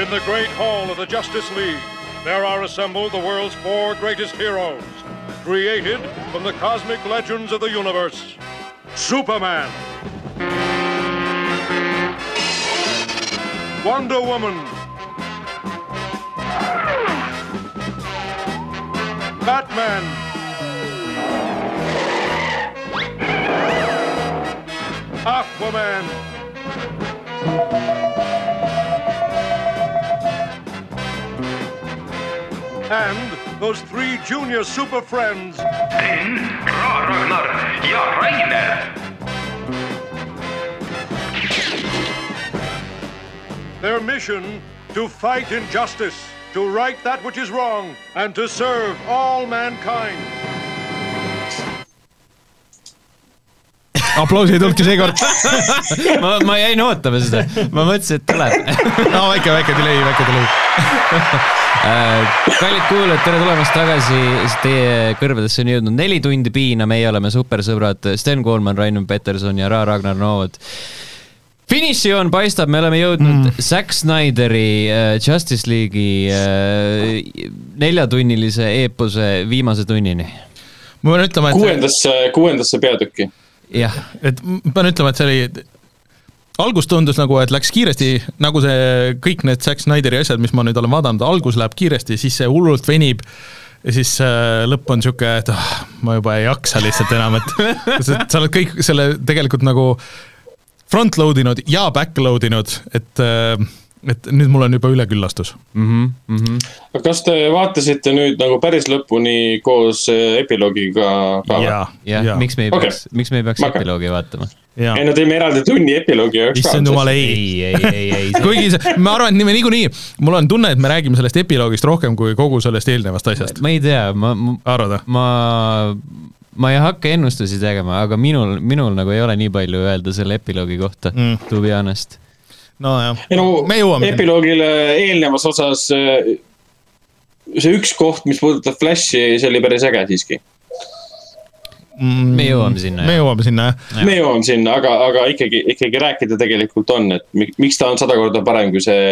In the great hall of the Justice League, there are assembled the world's four greatest heroes, created from the cosmic legends of the universe. Superman. Wonder Woman. Batman. Aquaman. And those three junior super friends. Ra Ragnar ja Rainer. Their mission to fight injustice, to right that which is wrong, and to serve all mankind. Aplausi ei tulnudki seekord ma, ma jäin ootama seda, ma mõtlesin, et tuleb. no väike, väike delay, väike delay. kallid kuulajad, tere tulemast tagasi, teie kõrvadesse on jõudnud neli tundi piina, meie oleme supersõbrad Sten Koolman, Rainer Peterson ja Ra Ragnar Novot. finišijoon paistab, me oleme jõudnud mm. Zack Snyderi äh, Justice League'i äh, neljatunnilise eepose viimase tunnini. ma pean ütlema, et, kuuendasse, kuuendasse peatükki. jah, et ma pean ütlema, et see oli algus tundus nagu, et läks kiiresti, nagu see kõik need Zack Snyderi asjad, mis ma nüüd olen vaadanud, algus läheb kiiresti, siis see hullult venib ja siis äh, lõpp on sihuke, et ah, ma juba ei jaksa lihtsalt enam, et sa oled kõik selle tegelikult nagu front-load inud ja back-load inud, et äh, et nüüd mul on juba üleküllastus. aga kas te vaatasite nüüd nagu päris lõpuni koos äh, epiloogiga ka või? jah, miks me ei Okei. peaks, miks me ei peaks hakkan. epiloogi vaatama? ja ei, no teeme eraldi tunni epiloogi jaoks issand jumal, ei ei, ei, ei, ei. kuigi see, ma arvan, et nii- niikuinii, mul on tunne, et me räägime sellest epiloogist rohkem kui kogu sellest eelnevast asjast. ma ei tea, ma, ma, ma, ma ei hakka ennustusi tegema, aga minul, minul nagu ei ole nii palju öelda selle epiloogi kohta Mm. mm., to be honest. Nojah no me jõuame epiloogile eelnevas osas äh, see üks koht, mis puudutab Flashi, see oli päris äge siiski. Mm, me jõuame sinna, me jõuame sinna jah. Me jõuame sinna, aga, aga ikkagi, ikkagi rääkida tegelikult on, et mi- miks ta on sada korda parem kui see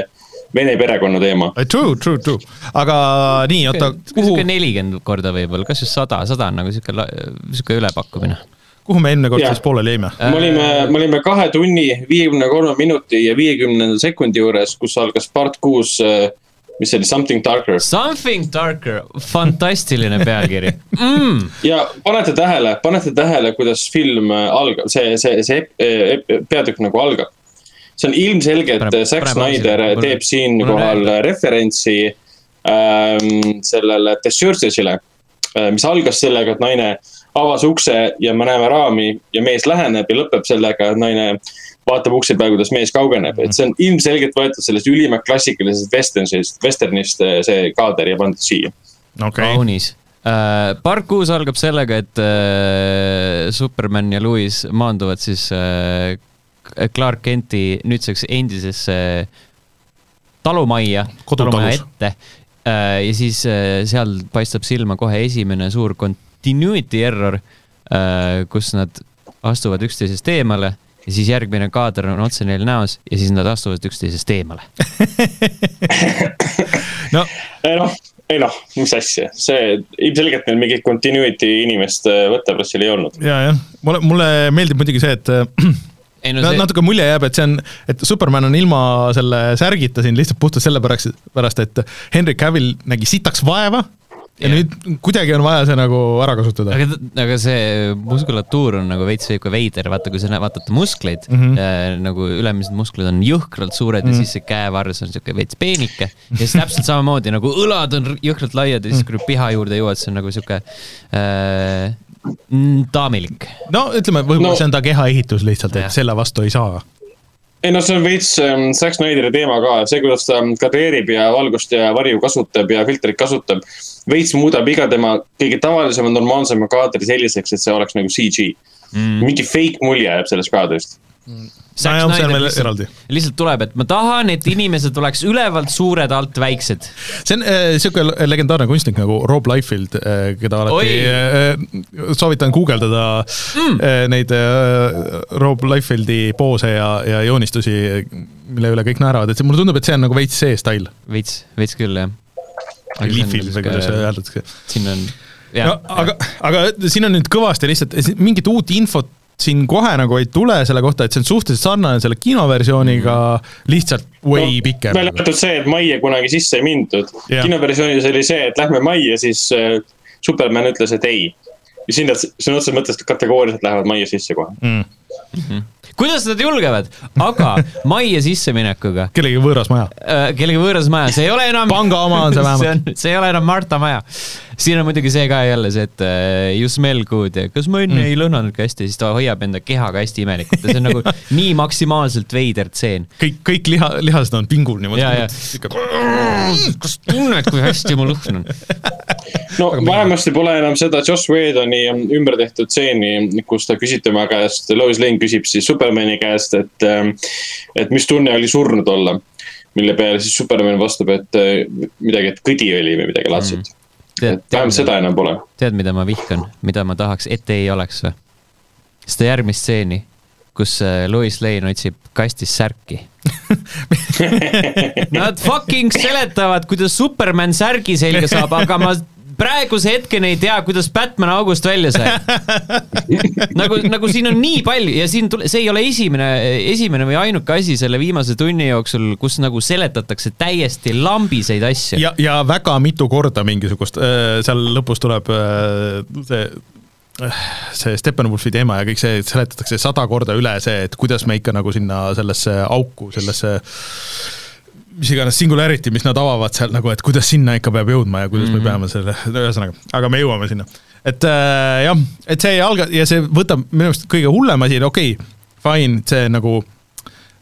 vene perekonna teema. True, true, true, aga nii, oota, kuhu nelikümmend korda võib-olla, kas just sada, sada on nagu sihuke, sihuke ülepakkumine. Kuhu me eelmine kord Jaa. siis pooleli jäime? Äh, me olime, me olime kahe tunni, viiekümne kolme minuti ja viiekümnenda sekundi juures, kus algas part kuus, mis see oli, Something Darker. Something darker, fantastiline pealkiri mm.. ja panete tähele, panete tähele, kuidas film äh, algab, see, see, see peatükk nagu algab. see on ilmselgelt Zack. Snyder Mul- teeb siinkohal referentsi ähm, sellele The Surgesile, mis algas sellega, et naine avas ukse ja me näeme raami ja mees läheneb ja lõpeb sellega, et naine vaatab ukse peal, kuidas mees kaugeneb, et see on ilmselgelt võetud sellest ülimalt klassikalisest westernist, westernist äh, see kaader ja pandud siia. okei, kaunis uh,. part kuus algab sellega, et uh, Superman ja Lewis maanduvad siis uh, Clark Kenti nüüdseks endisesse talumajja, Kodutalus. talumaja ette uh,. ja siis uh, seal paistab silma kohe esimene suur continuity error uh,, kus nad astuvad üksteisest eemale ja siis järgmine kaader on otse neil näos ja siis nad astuvad üksteisest eemale. no ei noh, ei noh, mis asja, see ilmselgelt neil mingit continuity inimest äh, võttepressil ei olnud. ja, jah, mulle, mulle meeldib muidugi see, et ei no no, see, natuke mulje jääb, et see on, et Superman on ilma selle särgita siin lihtsalt puhtalt sellepärast, pärast et Henry Cavill nägi sitaks vaeva ja Jah. nüüd kuidagi on vaja see nagu ära kasutada. aga, aga see muskulatuur on nagu veits sihuke veider, vaata, kui sa vaatad ta muskleid mm, Mhm. -hmm. äh, nagu ülemised musklid on jõhkralt suured mm -hmm. ja siis see käevarres on sihuke veits peenike. ja siis täpselt samamoodi nagu õlad on jõhkralt laiad ja siis, kui piha juurde jõuad, see on nagu sihuke äh, daamilik. no ütleme, võib-olla No- see on ta kehaehitus lihtsalt, et selle vastu ei saa. Ei no see on veits ähm, Zack Snyderi teema ka, see, kuidas ta kadreerib ja valgust ja varju kasutab ja filtrit kasutab. veits muudab iga tema kõige tavalisema, normaalsema kaadri selliseks, et see oleks nagu CG mm.. mingi fake mulje jääb sellest kaadrist. On veel eraldi. lihtsalt tuleb, et ma tahan, et inimesed oleks ülevalt suured, alt väiksed. see on niisugune äh, legendaarne kunstnik nagu Rob Liefeld äh,, keda alati äh, soovitan guugeldada mm. äh, neid äh, Rob Liefeldi poose ja, ja joonistusi, mille üle kõik naeravad, et see, mulle tundub, et see on nagu veits see stail. veits, veits küll, jah. Liefeld või kuidas öeldakse. siin on Ja, no, aga, aga siin on nüüd kõvasti lihtsalt mingit uut infot siin kohe nagu ei tule selle kohta, et see on suhteliselt sarnane selle kinoversiooniga, lihtsalt way no, pikem. välja arvatud see, et majja kunagi sisse ei mindud. Kinoversioonis oli see, et lähme majja, siis äh, Superman ütles, et ei. ja siin nad sõna otseses mõttes kategooriliselt lähevad majja sisse kohe. Mm.. Mm -hmm kuidas nad julgevad, aga majja sisseminekuga. kellegi võõras maja äh,. kellegi võõras maja, see ei ole enam. panga oma on see vähemalt see ei ole enam Marta maja siin on muidugi see ka jälle see, et you smell good ja kas ma enne mm. ei lõhnanudki hästi, siis ta hoiab enda kehaga hästi imelikult ja see on nagu nii maksimaalselt veider tseen. kõik, kõik liha, lihased on pingul niimoodi. kas tunned, kui hästi ma lõhnan? no vähemasti pole enam seda Joss Whedoni ümber tehtud stseeni, kus ta küsib tema käest, Lois Lane küsib siis Supermani käest, et, ähm, et mis tunne oli surnud olla mille peale siis Superman vastab, et äh, midagi, et kõdi oli või midagi laadset mm et vähemalt seda enam pole. tead, mida ma vihkan, mida ma tahaks, et ei oleks või? seda järgmist stseeni, kus äh, Lois Lane otsib kastis särki Nad fucking seletavad, kuidas Superman särgi selga saab, aga ma praeguse hetkeni ei tea, kuidas Batman august välja sai nagu, nagu siin on nii palju ja siin tule, see ei ole esimene, esimene või ainuke asi selle viimase tunni jooksul, kus nagu seletatakse täiesti lambiseid asju. ja, ja väga mitu korda mingisugust, äh, seal lõpus tuleb äh, see äh, see Steppenwolfi teema ja kõik see seletatakse sada korda üle see, et kuidas me ikka nagu sinna sellesse auku, sellesse mis iganes singularity, mis nad avavad seal nagu, et kuidas sinna ikka peab jõudma ja kuidas mm -hmm. me mhm. peame selle, ühesõnaga, aga me jõuame sinna. et äh, jah, et see alga- ja see võtab minu arust kõige hullem asi, okei okay,, fine, see nagu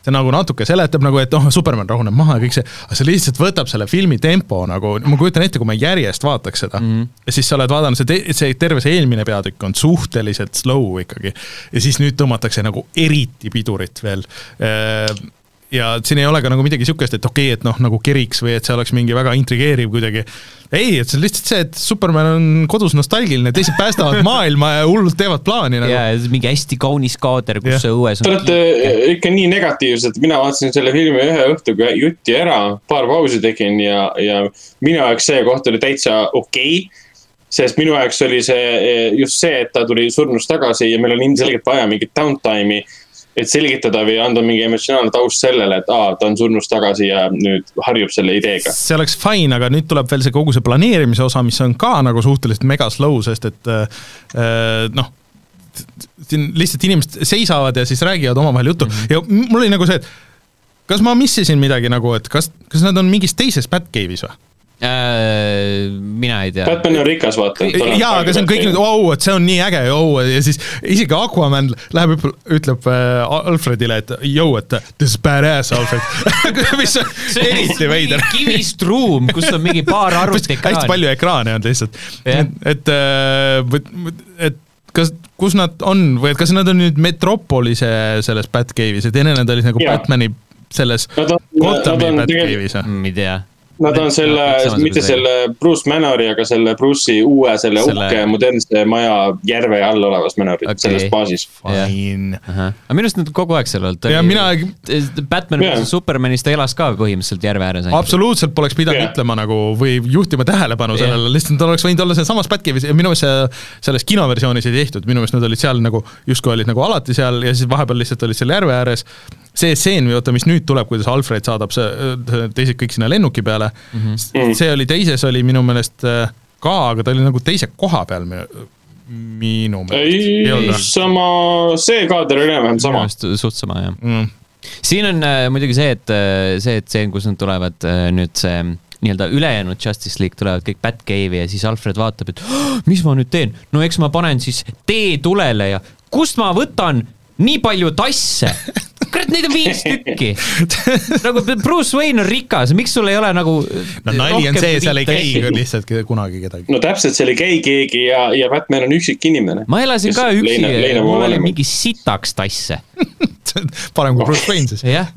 see nagu natuke seletab nagu, et noh, Superman rahuneb maha ja kõik see, aga see lihtsalt võtab selle filmi tempo nagu, ma kujutan ette, kui ma järjest vaataks seda mm. -hmm. ja siis sa oled vaadanud, see, see terve see eelmine peatükk on suhteliselt slow ikkagi. ja siis nüüd tõmmatakse nagu eriti pidurit veel äh, ja siin ei ole ka nagu midagi niisugust, et okei okay,, et noh, nagu keriks või et see oleks mingi väga intrigeeriv kuidagi. ei, et see on lihtsalt see, et Superman on kodus nostalgiline, teised päästavad maailma ja hullult teevad plaani nagu. ja, ja mingi hästi kaunis kaader, kus see õues on. Te olete ikka nii negatiivsed, mina vaatasin selle filmi ühe õhtuga jutti ära, paar pausi tegin ja, ja minu jaoks see koht oli täitsa okei okay sest minu jaoks oli see just see, et ta tuli surnust tagasi ja meil on ilmselgelt vaja mingit downtime'i et selgitada või anda mingi emotsionaalne taust sellele, et aa, ta on surnust tagasi ja nüüd harjub selle ideega. see oleks fine, aga nüüd tuleb veel see kogu see planeerimise osa, mis on ka nagu suhteliselt mega slow, sest et äh, noh siin lihtsalt inimesed seisavad ja siis räägivad omavahel juttu mm -hmm. ja mul oli nagu see, et kas ma missisin midagi nagu, et kas, kas nad on mingis teises Batcave'is või? Äh, mina ei tea. Batman on rikas, vaata. jaa, aga see on kõik nüüd, au, et see on nii äge, au, ja siis isegi Aquaman läheb, ütleb äh, Alfredile, et jõu, et this is badass, Alfred mis on eriti veider. kivist ruum, kus on mingi paar arvutiekraani. hästi palju ekraane on lihtsalt, et, äh, et kas, kus nad on või et kas nad on nüüd Metropolise selles Batcave'is, et enne nad olid nagu ja. Batman'i selles Gothami Batcave'is või? ei tea Nad on selle, mitte selle Bruce Manori, aga selle Bruce'i uue, selle, selle... uhke modernse maja järve all olevas Manoris okay., selles baasis. Fine. aga minu arust nad kogu aeg seal olnud. ja mina. Batman yeah. Supermanis ta elas ka põhimõtteliselt järve ääres. absoluutselt poleks pidanud yeah. ütlema nagu või juhtima tähelepanu yeah. sellele, lihtsalt ta oleks võinud olla sealsamas Batcave'is ja minu meelest see, selles kinoversioonis ei tehtud, minu meelest nad olid seal nagu, justkui olid nagu alati seal ja siis vahepeal lihtsalt olid seal järve ääres see stseen, vaata, mis nüüd tuleb, kuidas Alfred saadab see, teised kõik sinna lennuki peale mm, -hmm. see oli, teises oli minu meelest äh, ka, aga ta oli nagu teise koha peal minu meelest. sama, see kaader oli enam-vähem sama. suht sama, jah mm.. siin on äh, muidugi see, et äh, see tseen, kus nad tulevad äh, nüüd see nii-öelda ülejäänud Justice League tulevad kõik Batcave'i ja siis Alfred vaatab, et oh, mis ma nüüd teen, no eks ma panen siis tee tulele ja kust ma võtan nii palju tasse kurat, neid on viis tükki. nagu Bruce Wayne on rikas, miks sul ei ole nagu no nali on see, seal ei käi lihtsalt kunagi kedagi. no täpselt, seal ei käi keegi ja, ja Batman on üksik inimene. ma elasin ka üksi leina-, leinab mul oma oli mingi sitaks tasse, parem kui Bruce Wayne siis. jah.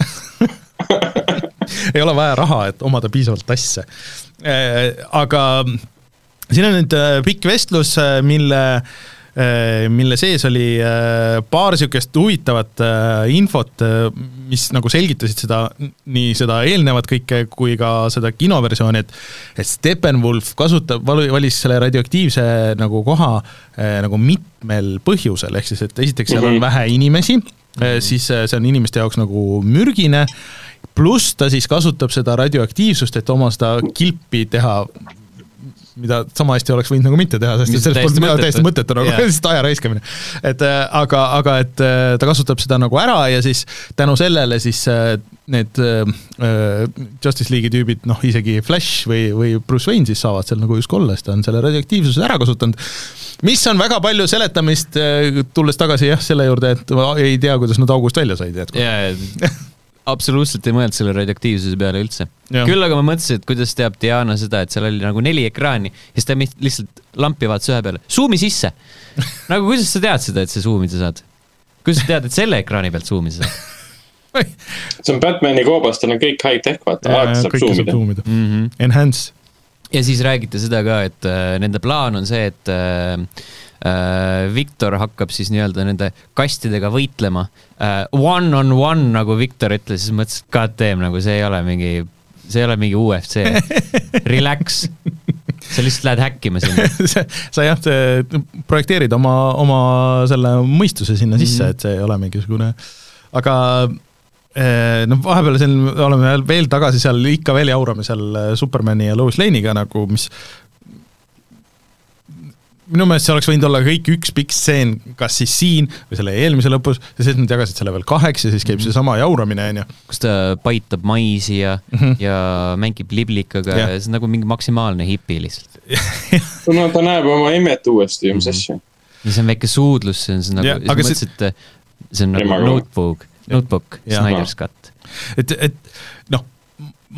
ei ole vaja raha, et omada piisavalt tasse. aga siin on nüüd äh, pikk vestlus, mille, mille sees oli äh, paar niisugust huvitavat äh, infot, mis nagu selgitasid seda, nii seda eelnevat kõike kui ka seda kinoversiooni, et et Steppenwolf kasutab, valis selle radioaktiivse nagu koha äh, nagu mitmel põhjusel, ehk siis, et esiteks seal on Mhm. vähe inimesi, siis äh, see on inimeste jaoks nagu mürgine pluss ta siis kasutab seda radioaktiivsust, et oma seda kilpi teha, mida sama hästi oleks võinud nagu mitte teha, sest et sellest polnud midagi täiesti mõttetu nagu Jah. lihtsalt aja raiskamine. et äh, aga, aga et äh, ta kasutab seda nagu ära ja siis tänu sellele siis äh, need äh, Justice League'i tüübid, noh isegi Flash või, või Bruce Wayne siis saavad seal nagu justkui olla, sest ta on selle radioaktiivsuse ära kasutanud mis on väga palju seletamist, tulles tagasi jah, selle juurde, et ma ei tea, kuidas nad august välja said, et jaa, absoluutselt ei mõelnud selle radioaktiivsuse peale üldse. Küll aga ma mõtlesin, et kuidas teab Diana seda, et seal oli nagu neli ekraani ja siis ta lihtsalt lampi vaatas ühe peale, suumi sisse. nagu kuidas sa tead seda, et sa suumida saad? kuidas sa tead, et selle ekraani pealt suumida saad? see on Batman'i koobas, tal on kõik high-tech, vaata, alati saab zoomida. zoomida. Mm -hmm. Enhance, ja siis räägiti seda ka, et äh, nende plaan on see, et äh, Viktor hakkab siis nii-öelda nende kastidega võitlema äh,. One on one, nagu Viktor ütles, siis mõtlesin, et god damn, nagu see ei ole mingi, see ei ole mingi UFC. Relax. sa lihtsalt lähed häkkima sinna. sa jah, projekteerid oma, oma selle mõistuse sinna sisse, et see ei ole mingisugune, aga eh, noh, vahepeal siin oleme veel tagasi seal, ikka veel jaurame seal Supermani ja Lois Lane'iga nagu, mis minu meelest see oleks võinud olla kõik üks pikk stseen, kas siis siin või selle eelmise lõpus, ja siis nad jagasid selle veel kaheks ja siis käib seesama jauramine, on ju. kus ta paitab maisi ja mm. -hmm. ja mängib liblikaga ja see on nagu mingi maksimaalne hipi lihtsalt. no ta näeb oma emet uuesti, mis asja. ja see on väike suudlus, see on see nagu Jah,, sa mõtlesid, et see on nagu notebook, notebook. Snyder's cut. et, et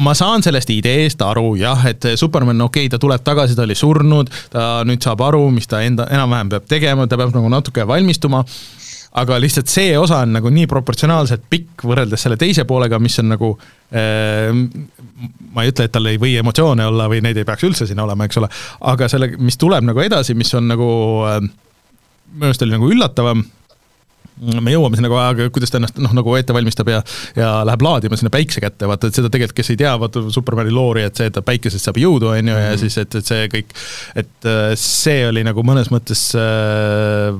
ma saan sellest ideest aru jah, et Superman, okei okay,, ta tuleb tagasi, ta oli surnud, ta nüüd saab aru, mis ta enda enam-vähem peab tegema, ta peab nagu natuke valmistuma, aga lihtsalt see osa on nagu nii proportsionaalselt pikk võrreldes selle teise poolega, mis on nagu äh, ma ei ütle, et tal ei või emotsioone olla või neid ei peaks üldse siin olema, eks ole, aga selle, mis tuleb nagu edasi, mis on nagu äh, minu arust oli nagu üllatavam me jõuame sinna kohe, aga kuidas ta ennast noh, nagu ette valmistab ja, ja läheb laadima sinna päikse kätte, vaata, et seda tegelikult, kes ei tea, vaata Supermani loori, et see, et ta päikesest saab jõudu, on ju, ja siis, et, et see kõik, et äh, see oli nagu mõnes mõttes äh,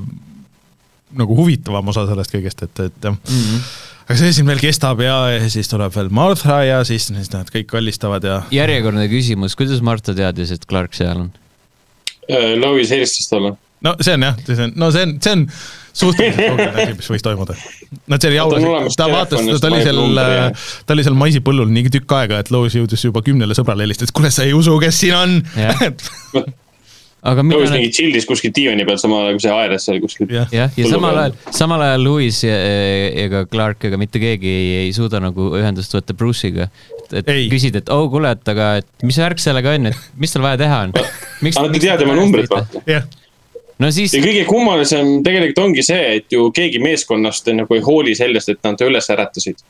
nagu huvitavam osa sellest kõigest, et, et jah mm. -hmm. aga see siin veel kestab ja, ja siis tuleb veel Martha ja siis, siis nad kõik kallistavad ja järjekordne küsimus, kuidas Marta teadis, et Clark seal on? Äh, Lois helistas talle. no see on jah, see on, no see on, see on suhteliselt loogiline asi, mis võis toimuda. Ta on jaurasid olemas, ta vaatas, ta oli seal jah., ta oli seal maisipõllul nii tükk aega, et Lois jõudis juba kümnele sõbrale helistada, et kuule, sa ei usu, kes siin on aga nad mingi chill'is kuskil diivani peal, samal ajal kui see aeras seal kuskil. jah, ja Põllu samal ajal, samal ajal Louis ja, ega Clark ega mitte keegi ei, ei suuda nagu ühendust võtta Bruce'iga. et Ei. küsid, et oh kuule, et aga, et mis värk sellega on, et mis tal vaja teha on? aga nad ei tea tema numbrit, vaata. jah, no siis ja, kõige kummalisem tegelikult ongi see, et ju keegi meeskonnast nagu ei hooli sellest, et nad ta üles äratasid.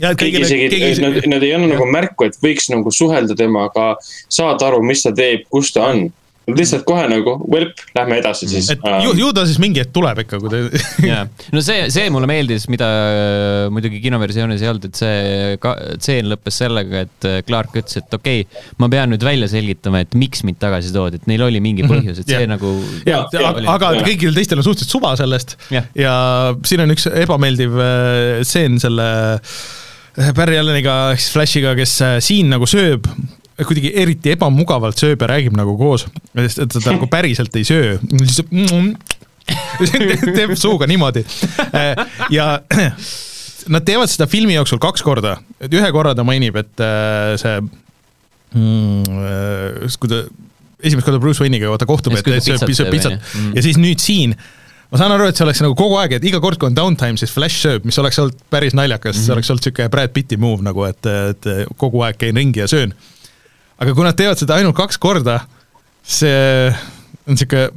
keegi isegi, keegi nad, nad ei anna nagu märku, et võiks nagu suhelda temaga, saada aru, mis ta teeb, kus ta on. Lihtsalt kohe nagu, velp, lähme edasi siis. Et ju, ju ta siis mingi hetk tuleb ikka, kui ta jaa, no see, see mulle meeldis, mida äh, muidugi kinoversioonis ei olnud, et see ka- tseen lõppes sellega, et äh, Clark ütles, et okei okay,, ma pean nüüd välja selgitama, et miks mind tagasi toodi, et neil oli mingi põhjus, et see nagu ja, Ja, ja, ja, aga ja. kõigil teistel on suhteliselt suva sellest. Jah. ja siin on üks ebameeldiv äh, stseen selle Barry Alleniga ehk siis Flashiga, kes siin nagu sööb kuidagi eriti ebamugavalt sööb ja räägib nagu koos, sest et ta nagu päriselt ei söö, teeb suuga niimoodi ja nad teevad seda filmi jooksul kaks korda, et ühe korra ta mainib, et äh, see mm,, kui ta esimest korda Bruce Wayne'iga vaata kohtub, Ja et sööb pitsat. Mm. ja siis nüüd siin ma saan aru, et see oleks nagu kogu aeg, et iga kord, kui on downtime, siis Flash sööb, mis oleks olnud päris naljakas mm, -hmm. see oleks olnud niisugune Brad Pitti move nagu, et, et kogu aeg käin ringi ja söön. Aga kui nad teevad seda ainult kaks korda, see on niisugune,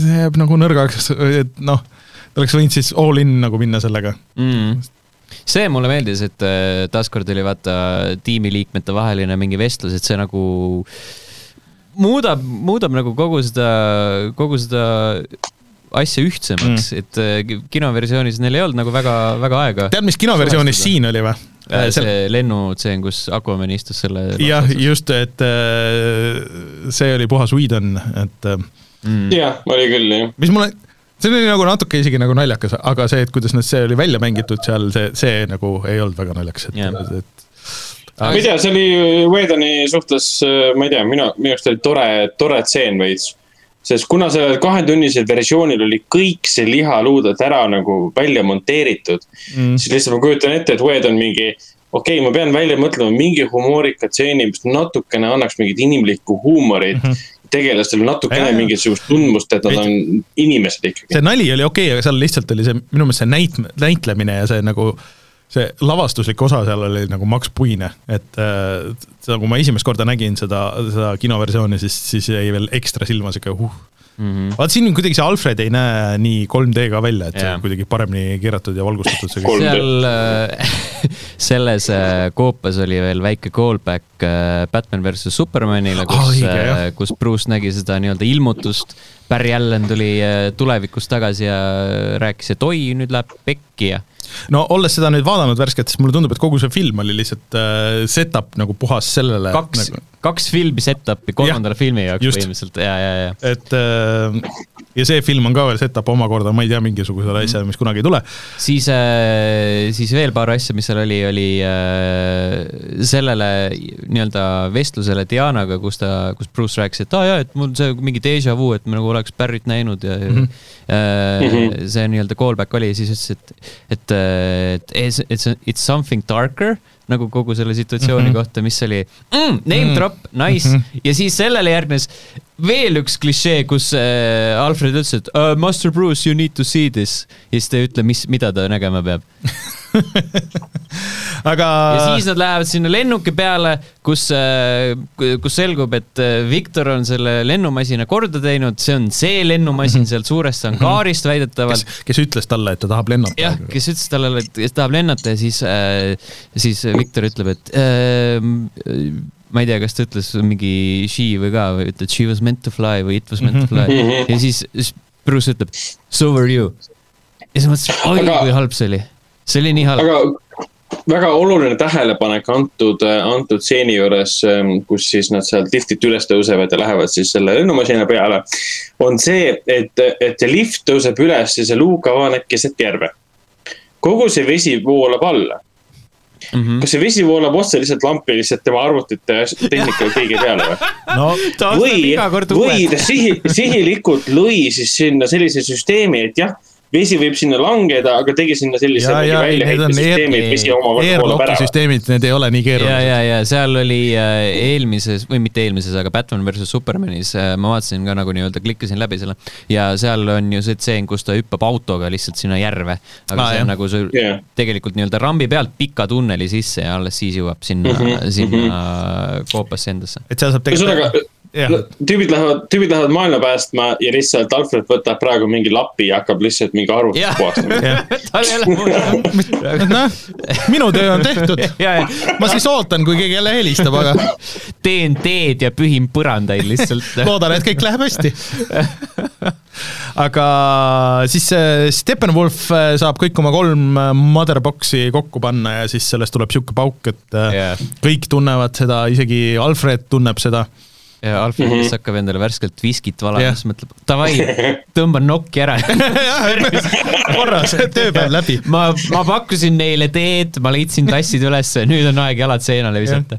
see jääb nagu nõrgaks, et noh, ta oleks võinud siis all in nagu minna sellega mm see mulle meeldis, et äh, taaskord oli vaata tiimiliikmete vaheline mingi vestlus, et see nagu muudab, muudab nagu kogu seda, kogu seda asja ühtsemaks mm., et äh, kinoversioonis neil ei olnud nagu väga, väga aega. tead, mis kinoversioonis siin oli või? Äh, see lennutseen, kus Aquaman istus selle. jah, just, et see oli puhas Whedon, et mm.. jah, oli küll, jah. mis mulle see oli nagu natuke isegi nagu naljakas, aga see, et kuidas nüüd see oli välja mängitud seal, see, see nagu ei olnud väga naljakas, et yeah., et ma ei tea, see oli Wedoni suhtes, ma ei tea, minu, minu arust oli tore, tore tseen veits. Sest kuna sellel kahetunnisel versioonil oli kõik see lihaluuded ära nagu välja monteeritud mm., siis lihtsalt ma kujutan ette, et Wed on mingi okei okay,, ma pean välja mõtlema mingi humoorika stseeni, mis natukene annaks mingit inimlikku huumorit mm. -hmm tegelastel natukene mingisugust tundmust, et nad on inimesed ikkagi. see nali oli okei okay,, aga seal lihtsalt oli see, minu meelest see näit-, näitlemine ja see nagu see lavastuslik osa seal oli nagu maks puine, et äh, seda, kui ma esimest korda nägin seda, seda kinoversiooni, siis, siis jäi veel ekstra silma sihuke huh mm -hmm.. vaat siin kuidagi see Alfred ei näe nii 3D ka välja, et yeah. see on kuidagi paremini keeratud ja valgustatud. seal äh, selles äh, koopas oli veel väike callback Batman versus Supermanile, kus oh,, äh, kus Bruce nägi seda nii-öelda ilmutust. Barry Allen tuli tulevikust tagasi ja rääkis, et oi, nüüd läheb pekki ja no olles seda nüüd vaadanud värskelt, siis mulle tundub, et kogu see film oli lihtsalt äh, set-up nagu puhas sellele. kaks nagu..., kaks filmi set-up'i kolmandale ja, filmi jaoks põhimõtteliselt, ja, ja, ja. et äh, ja see film on ka veel set-up omakorda, ma ei tea, mingisugusele mm. asjale, mis kunagi ei tule. siis äh,, siis veel paar asja, mis seal oli, oli äh, sellele nii-öelda vestlusele Dianaga, kus ta, kus Bruce rääkis, et aa ah, jaa, et mul see mingi déjà vu, et ma nagu oleks Barry't näinud ja mm, -hmm. äh, mm -hmm. see nii-öelda callback oli, siis ütles, et, et et it's, it's, it's something darker nagu kogu selle situatsiooni mm -hmm. kohta, mis oli mm, name mm -hmm. drop, nice mm. -hmm. ja siis sellele järgnes veel üks klišee, kus äh, Alfred ütles, et uh, Master Bruce, you need to see this. ja siis ta ei ütle, mis, mida ta nägema peab aga. ja siis nad lähevad sinna lennuki peale, kus, äh, kus selgub, et äh, Viktor on selle lennumasina korda teinud, see on see lennumasin sealt suurest angaarist väidetavalt. kes ütles talle, et ta tahab lennata. jah, kes ütles talle, et ta tahab lennata ja siis äh,, siis Viktor ütleb, et äh, ma ei tea, kas ta ütles mingi she või ka või ütleb she was meant to fly või it was meant to fly ja siis Bruce ütleb so were you. ja siis mõtlesin, oi kui halb see oli, see oli nii halb. aga väga oluline tähelepanek antud, antud stseeni juures, ähm, kus siis nad sealt liftilt üles tõusevad ja lähevad siis selle lennumasina peale. on see, et, et see lift tõuseb üles ja see luuk avaneb keset järve. kogu see vesi voolab alla Mm -hmm. kas see vesi voolab otse lihtsalt lampi lihtsalt tema arvutite tehnika ja kõige peale või no,? või, või ta sihi, sihilikult lõi siis sinna sellise süsteemi, et jah vesi võib sinna langeda, aga tegi sinna sellise väljaheitesüsteemi, et vesi omakorda voolab ära. süsteemid, need ei ole nii keerulised. ja, ja, ja seal oli äh, eelmises või mitte eelmises, aga Batman versus Supermanis äh, ma vaatasin ka nagu nii-öelda klikkasin läbi selle ja seal on ju see tseen, kus ta hüppab autoga lihtsalt sinna järve. aga ah, see on jah. nagu sul yeah. tegelikult nii-öelda rambi pealt pika tunneli sisse ja alles siis jõuab sinna mm, -hmm. sinna mm -hmm. koopasse endasse. et seal saab tegelikult tüübid lähevad, tüübid lähevad maailma päästma ja lihtsalt Alfred võtab praegu mingi lapi ja hakkab lihtsalt mingi arvutust puhastama. noh, minu töö on tehtud. ma siis ootan, kui keegi jälle helistab, aga. teen teed ja pühin põrandaid lihtsalt loodan, et kõik läheb hästi aga siis Steppenwolf äh, saab kõik oma kolm äh, motherbox'i kokku panna ja siis sellest tuleb sihuke pauk, et yeah. kõik tunnevad seda, isegi Alfred tunneb seda ja Alfred mm, -hmm. hakkab endale värskelt viskit valama, siis mõtleb, davai, tõmban nokki ära korras, tööpäev läbi. ma, ma pakkusin neile teed, ma leidsin tassid ülesse, nüüd on aeg jalad seenale visata.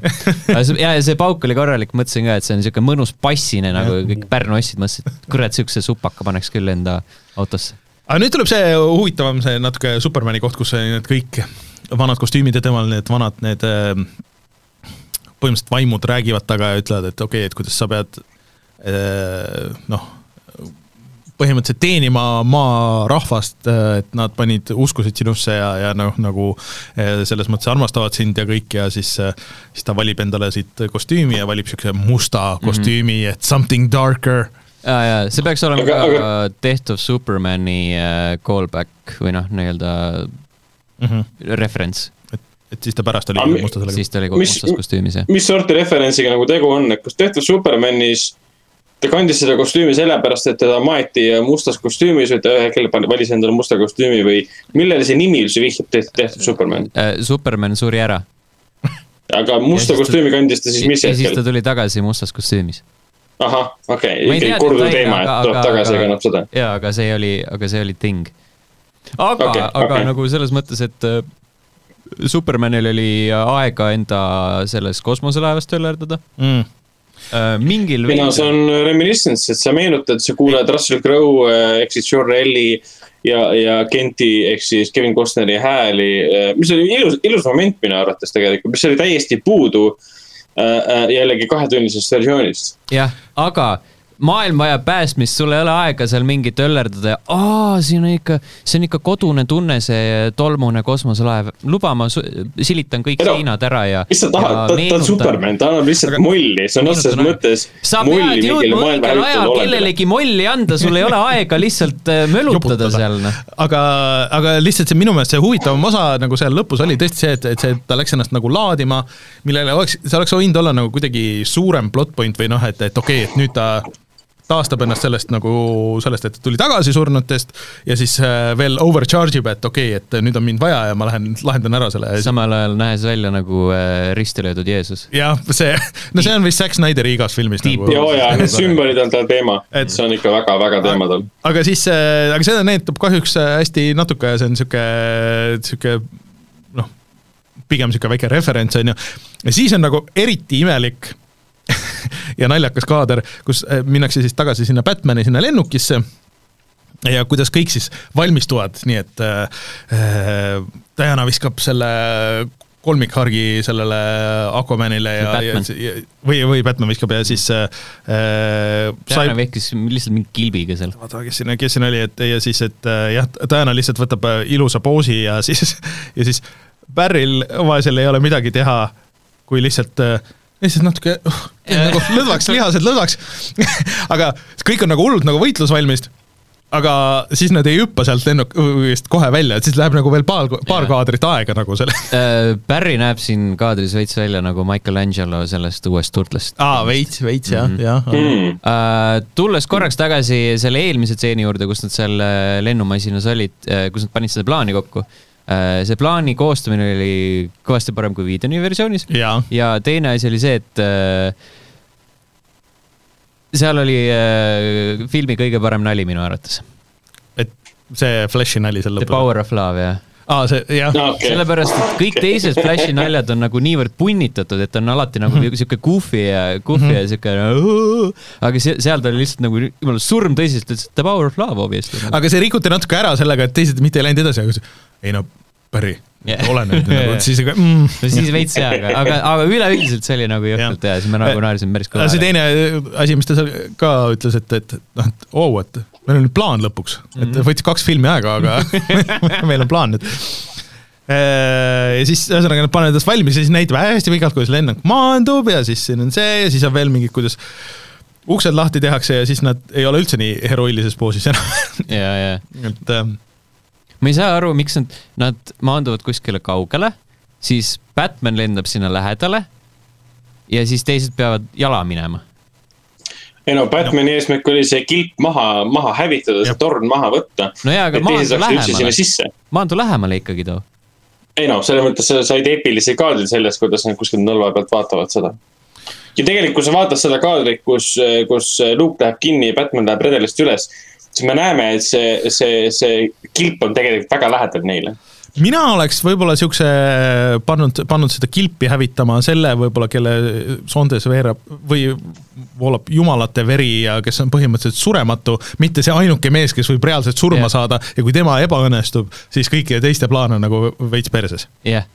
ja, ja see pauk oli korralik, mõtlesin ka, et see on niisugune mõnus passine nagu kõik Pärnu ossid, mõtlesin, et kurat, niisuguse supaka paneks küll enda autosse. aga nüüd tuleb see huvitavam, see natuke Supermani koht, kus need kõik vanad kostüümid ja temal need vanad need äh, põhimõtteliselt vaimud räägivad taga ja ütlevad, et okei okay,, et kuidas sa pead eh, noh, põhimõtteliselt teenima maarahvast, et nad panid, uskusid sinusse ja, ja noh, nagu eh, selles mõttes armastavad sind ja kõik ja siis, siis ta valib endale siit kostüümi ja valib siukse musta kostüümi mm, -hmm. et something darker ja, ja see peaks olema Aga- ka aga- Death of Supermani äh, callback või noh, nii-öelda mm. -hmm. referents, et siis ta pärast oli Aga mi- musta sellega. siis ta oli Mis- mustas kostüümis jah. mis sorti referentsiga nagu tegu on, et kas tehtud Supermanis ta kandis seda kostüümi sellepärast, et teda maeti mustas kostüümis või ta ühel hetkel valis endale musta kostüümi või millele see nimi üldse vihjab, tehtud Superman? Äh, Superman suri ära aga musta kostüümi kandis ta siis mis ja siis ta hetkel? tuli tagasi mustas kostüümis. ahah, okei okay., ikkagi korduv teema, et tuleb aga- tagasi ja aga- kannab seda. jaa, aga see oli, aga see oli thing. aga Okei, okay,, aga okei. nagu selles mõttes, et äh, Supermanil oli aega enda selles kosmoselaevas töllerdada mm.. äh,. mingil mina, see on reminiscence, et sa meenutad, sa kuuled Russell Crowe äh, ehk siis Jor-Elli ja, ja Kenti ehk siis Kevin Costneri hääli, mis oli ilus, ilus moment minu arvates tegelikult, mis oli täiesti puudu äh, äh, jällegi kahetunnisest versioonist. jah, aga maailm vajab päästmist, sul ei ole aega seal mingit öllerdada ja aa, siin on ikka, see on ikka kodune tunne, see tolmune kosmoselaev. luba, ma silitan kõik Edo, seinad ära ja. mis sa tahad, ta, ta on Superman, ta annab lihtsalt Aga- mulli, see on otseses mõttes sa mulli pead jõudma õigel ajal kellelegi molli anda, sul ei ole aega lihtsalt äh, mölutada seal, noh. aga, aga lihtsalt see minu meelest see huvitavam osa nagu seal lõpus oli tõesti see, et, et see, ta läks ennast nagu laadima, millele oleks, see oleks võinud olla nagu kuidagi suurem plot point või noh, et, et okei okay,, et nüüd ta taastab ennast sellest nagu sellest, et tuli tagasi surnutest ja siis äh, veel overcharge ib, et okei okay,, et nüüd on mind vaja ja ma lähen lahendan ära selle. samal ajal nähes välja nagu äh, risti löödud Jeesus. jah, see, no see on vist Zack Snyderi igas filmis Tiip- nagu. joo, ja need sümbolid on tal teema Et-, see on ikka väga-väga teema tal. aga siis, aga seda näitab kahjuks äh, hästi natuke ja see on sihuke, sihuke noh, pigem sihuke väike referents on ju. ja siis on nagu eriti imelik ja naljakas kaader, kus äh, minnakse siis tagasi sinna Batman'i sinna lennukisse ja kuidas kõik siis valmistuvad, nii et äh, äh, Diana viskab selle kolmikhargi sellele Aquamanile ja, ja, ja või, või Batman viskab ja siis äh, äh, Diana vehkis lihtsalt mingi kilbiga seal. vaata, kes siin, kes siin oli, et ja siis, et jah, Diana lihtsalt võtab ilusa poosi ja siis, ja siis Barryl vaesel ei ole midagi teha, kui lihtsalt äh, lihtsalt natuke uh, nagu lõdvaks, lihased lõdvaks. aga kõik on nagu hullult nagu võitlusvalmis. aga siis nad ei hüppa sealt lennukist kohe välja, et siis läheb nagu veel paar, paar Jaa. kaadrit aega nagu selle. Äh, Barry näeb siin kaadris veits välja nagu Michelangelo sellest uuest turtlast. aa, veits, veits jah, Mhm. jah. Mm. Uh, tulles korraks tagasi selle eelmise stseeni juurde, kus nad seal äh, lennumasinas olid, kus nad panid seda plaani kokku. See plaani koostamine oli kõvasti parem kui Whedoni versioonis ja teine asi oli see, et uh, seal oli uh, filmi kõige parem nali minu arvates. et see Flashi nali seal The lõpus. Power of Love, jah. aa, see jah, no, okay. sellepärast, et kõik teised Flashi naljad on nagu niivõrd punnitatud, et on alati nagu Mhm. sihuke goofy ja, goofy ja sihuke. aga se- seal ta oli lihtsalt nagu jumala surm tõsiselt, ütles The Power of Love obviously. aga see rikuti natuke ära sellega, et teised mitte ei läinud edasi, aga ei no, Barry Jah. ole nüüd nagu, siis aga mm,. no siis veits jaa, aga, aga, aga üleüldiselt see oli nagu jõhkralt hea, siis me nagu naersime päris kõva see. teine asi, mis ta seal ka ütles, et, et noh, et oo, et meil on nüüd plaan lõpuks, et Mhm. võttis kaks filmi aega, aga meil on plaan nüüd. ja siis ühesõnaga nad panevad ennast valmis ja siis näitab hästi pikalt, kuidas lennuk maandub ja siis siin on see ja siis on veel mingid, kuidas uksed lahti tehakse ja siis nad ei ole üldse nii heroilises poosis enam, ja, ja et ähm, ma ei saa aru, miks nad, nad maanduvad kuskile kaugele, siis Batman lendab sinna lähedale ja siis teised peavad jala minema. Ei no Batman'i eesmärk oli see kilp maha, maha hävitada, see torn maha võtta. no jaa, aga maandu lähemale, maandu lähemale ikkagi too. ei noh, selles mõttes sa said eepilisi kaadreid sellest, kuidas nad kuskil nõlva pealt vaatavad seda. ja tegelikult, kui sa vaatad seda kaadrit, kus, kus Luke läheb kinni ja Batman läheb redelist üles, siis me näeme, et see, see, see kilp on tegelikult väga lähedal neile. Mina oleks võib-olla siukse pannud, pannud seda kilpi hävitama selle võib-olla, kelle soondes veereb või voolab jumalate veri ja kes on põhimõtteliselt surematu, mitte see ainuke mees, kes võib reaalselt surma yeah. saada ja kui tema ebaõnnestub, siis kõikide teiste plaan on nagu veits perses. jah,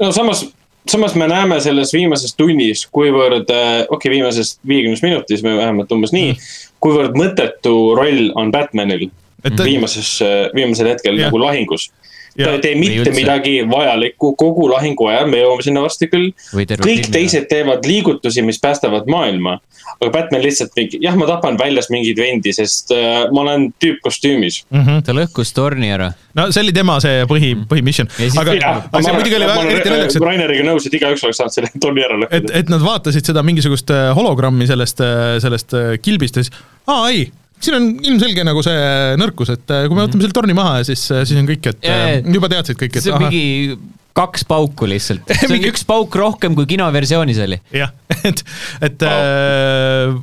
no samas samas me näeme selles viimases tunnis, kuivõrd, okei okay,, viimases viiekümnes minutis või vähemalt umbes nii, kuivõrd mõttetu roll on Batmanil Et viimases, viimasel hetkel Jah. nagu lahingus. Ta ei tee mitte midagi vajalikku kogu lahingu ajal, me jõuame sinna varsti küll. Kõik teised teevad liigutusi, mis päästavad maailma. aga Batman lihtsalt mingi, jah, ma tapan väljas mingeid vendi, sest äh, ma olen tüüp kostüümis. ta lõhkus torni ära. no see oli tema see põhi, põhimission, Ja siis- aga, aga see muidugi oli väga eriti naljakas, et Raineriga nõus, et igaüks oleks saanud selle torni ära et, lõhkuda. et nad vaatasid seda mingisugust äh, hologrammi sellest, sellest äh, kilbist ja siis, aa ei, siin on ilmselge nagu see nõrkus, et äh, kui me võtame selle torni maha ja siis, siis on kõik, et Ja, äh, juba teadsid kõik, et see on ahah, mingi kaks pauku lihtsalt. see on Mingi- üks pauk rohkem, kui kinoversioonis oli. jah, et, et äh,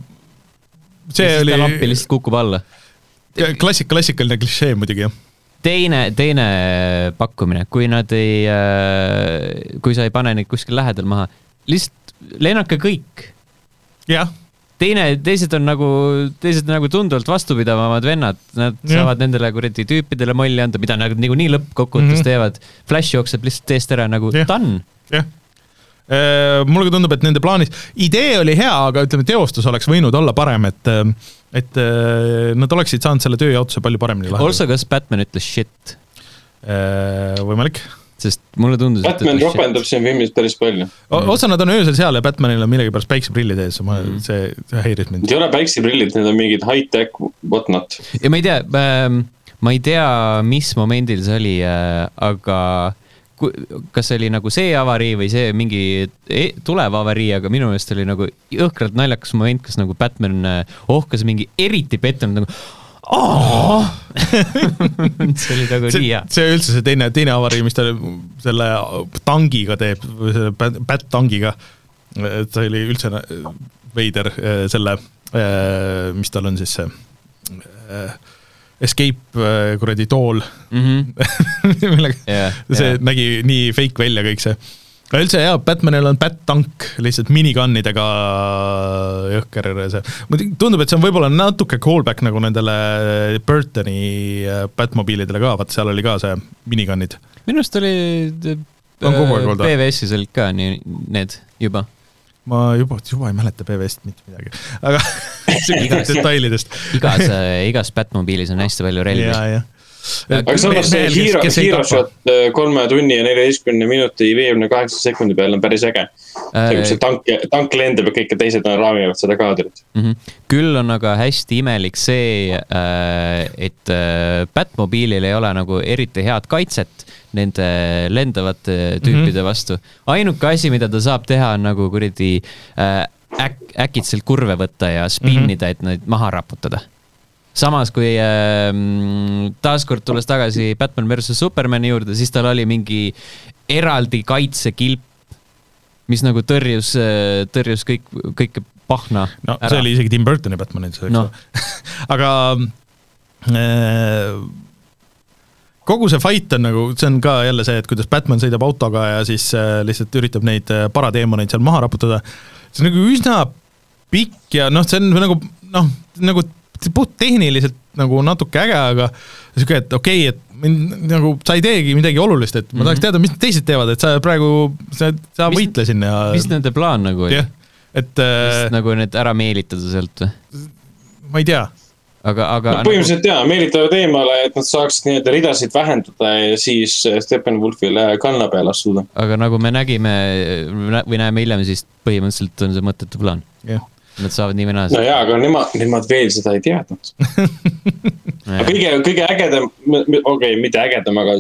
see oli lampi lihtsalt kukub alla. klassik, klassikaline klišee muidugi jah. teine, teine pakkumine, kui nad ei, kui sa ei pane neid kuskil lähedal maha, lihtsalt lennake kõik. jah, teine, teised on nagu, teised on nagu tunduvalt vastupidavamad vennad, nad Jah. saavad nendele kuradi tüüpidele molli anda, mida nad niikuinii lõppkokkuvõttes Mhm. teevad. Flash jookseb lihtsalt eest ära nagu Jah. done. jah. mulle ka tundub, et nende plaanis, idee oli hea, aga ütleme, teostus oleks võinud olla parem, et et äh, nad oleksid saanud selle tööjaotuse palju paremini lahendada. Also, kas Batman ütles shit? võimalik. Sest mulle tundus, et Batman ropendab siin filmis päris palju. osa nad on öösel seal ja Batmanil on millegipärast päikseprillid ees, ma, see, see häiris mind Need. ei ole päikseprillid, need on mingid high-tech whatnot. ja ma ei tea ähm,, ma ei tea, mis momendil see oli äh,, aga kas see oli nagu see avarii või see mingi e tulev avarii, aga minu meelest oli nagu jõhkralt naljakas moment, kus nagu Batman äh, ohkas mingi eriti pettunud nagu. see oli nagu nii hea,. see üldse see teine, teine avarii, mis ta selle tangiga teeb, selle Bat-tangiga, et see oli üldse veider äh, selle, mis tal on siis see äh, escape äh, kuradi tool, millega Jah, see jah. nägi nii fake välja kõik see. Aga üldse jaa, Batmanil on Bat-tank lihtsalt minigunidega jõhker see, muidugi tundub, et see on võib-olla natuke callback nagu nendele Burtoni äh, Batmobiilidele ka, vaata seal oli ka see minigunid. minu arust oli On kogu aeg olnud? PVS-is olid ka nii need juba. ma juba, juba ei mäleta PV-st mitte midagi, aga Igas- detailidest. igas, igas Batmobiilis on hästi palju relvi. Aga samas see Hero, Hero Shot äh, kolme tunni ja neljateistkümne minuti viiekümne kaheksa sekundi peal on päris äge. see, see tank, tank lendab ja kõik teised on raamivad seda kaadrit. mm. -hmm. küll on aga hästi imelik see, et äh, Batmobiilil ei ole nagu eriti head kaitset nende lendavate tüüpide mm -hmm. vastu. ainuke asi, mida ta saab teha, on nagu kuradi äh, äk-, äkitselt kurve võtta ja spinnida mm, -hmm. et neid maha raputada. Samas kui äh, taaskord tulles tagasi Batman versus Supermani juurde, siis tal oli mingi eraldi kaitsekilp, mis nagu tõrjus, tõrjus kõik, kõike pahna no see oli isegi Tim Burtoni Batmanil, eks Noh. ole. aga äh, kogu see fight on nagu, see on ka jälle see, et kuidas Batman sõidab autoga ja siis äh, lihtsalt üritab neid äh, parateemoneid seal maha raputada. see on nagu üsna pikk ja noh, see on nagu noh, nagu puht tehniliselt nagu natuke äge, aga sihuke, et okei okay,, et mind nagu sa ei teegi midagi olulist, et ma tahaks teada, mis teised teevad, et sa praegu, sa, sa Mis- võitle siin ja mis nende plaan nagu oli et äh, Vist nagu need ära meelitada sealt või? ma ei tea aga, aga no põhimõtteliselt jaa, meelitavad eemale, et nad saaksid nii-öelda ridasid vähendada ja siis Steppenwolfile kanna peale astuda. nagu, aga nagu me nägime või näeme hiljem, siis põhimõtteliselt on see mõttetu plaan. jah, Nad saavad nii või naa no jaa, aga nemad, nemad veel seda ei teadnud. aga kõige, kõige ägedam, okei okay,, mitte ägedam, aga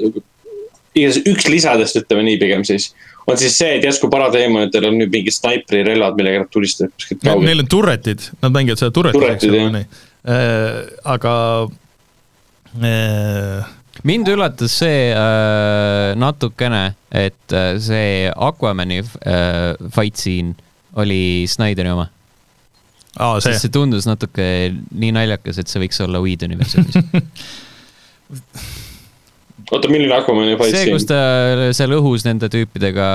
igatahes üks lisadest, ütleme nii pigem siis, on siis see, et järsku parateemonitel on nüüd mingid snaiprirelvad, millega nad tulistavad kuskilt kaugelt. neil on turretid, nad mängivad seda turretit, eks ole nii. aga äh, mind üllatas see äh, natukene, et äh, see Aquamani äh, fight scene oli Snyderi oma. Aa, see see tundus natuke nii naljakas, et see võiks olla Whedoni versioonis. oota, milline Aquamani fight see, kus ta seal õhus nende tüüpidega